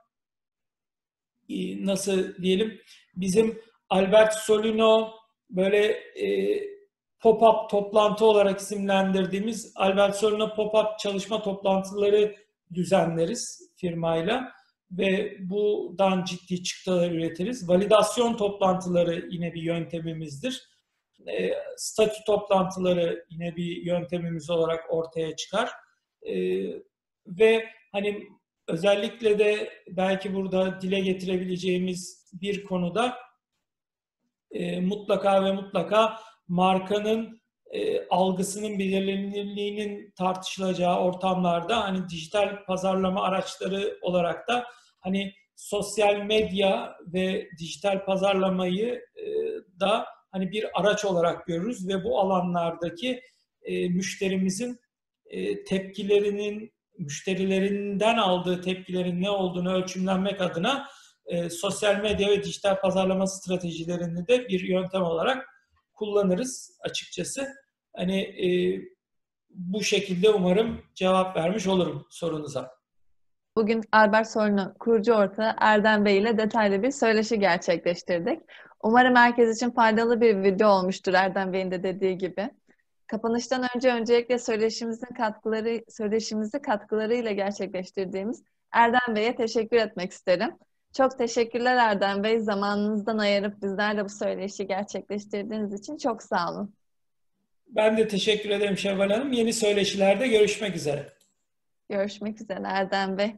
e, nasıl diyelim bizim Albert Solino böyle e, pop-up toplantı olarak isimlendirdiğimiz Albert Solino pop-up çalışma toplantıları düzenleriz firmayla ve buradan ciddi çıktılar üretiriz. Validasyon toplantıları yine bir yöntemimizdir. E, statü toplantıları yine bir yöntemimiz olarak ortaya çıkar. E, ve hani özellikle de belki burada dile getirebileceğimiz bir konuda e, mutlaka ve mutlaka markanın e, algısının belirlenirliğinin tartışılacağı ortamlarda hani dijital pazarlama araçları olarak da hani sosyal medya ve dijital pazarlamayı e, da hani bir araç olarak görürüz ve bu alanlardaki e, müşterimizin e, tepkilerinin müşterilerinden aldığı tepkilerin ne olduğunu ölçümlenmek adına e, sosyal medya ve dijital pazarlama stratejilerini de bir yöntem olarak kullanırız açıkçası. Hani e, bu şekilde umarım cevap vermiş olurum sorunuza. Bugün Albert Sorun'u kurucu ortağı Erdem Bey ile detaylı bir söyleşi gerçekleştirdik. Umarım herkes için faydalı bir video olmuştur Erdem Bey'in de dediği gibi. Kapanıştan önce öncelikle söyleşimizin katkıları, söyleşimizi katkılarıyla gerçekleştirdiğimiz Erdem Bey'e teşekkür etmek isterim. Çok teşekkürler Erdem Bey. Zamanınızdan ayırıp bizlerle bu söyleşi gerçekleştirdiğiniz için çok sağ olun. Ben de teşekkür ederim Şevval Hanım. Yeni söyleşilerde görüşmek üzere. Görüşmek üzere Erdem Bey.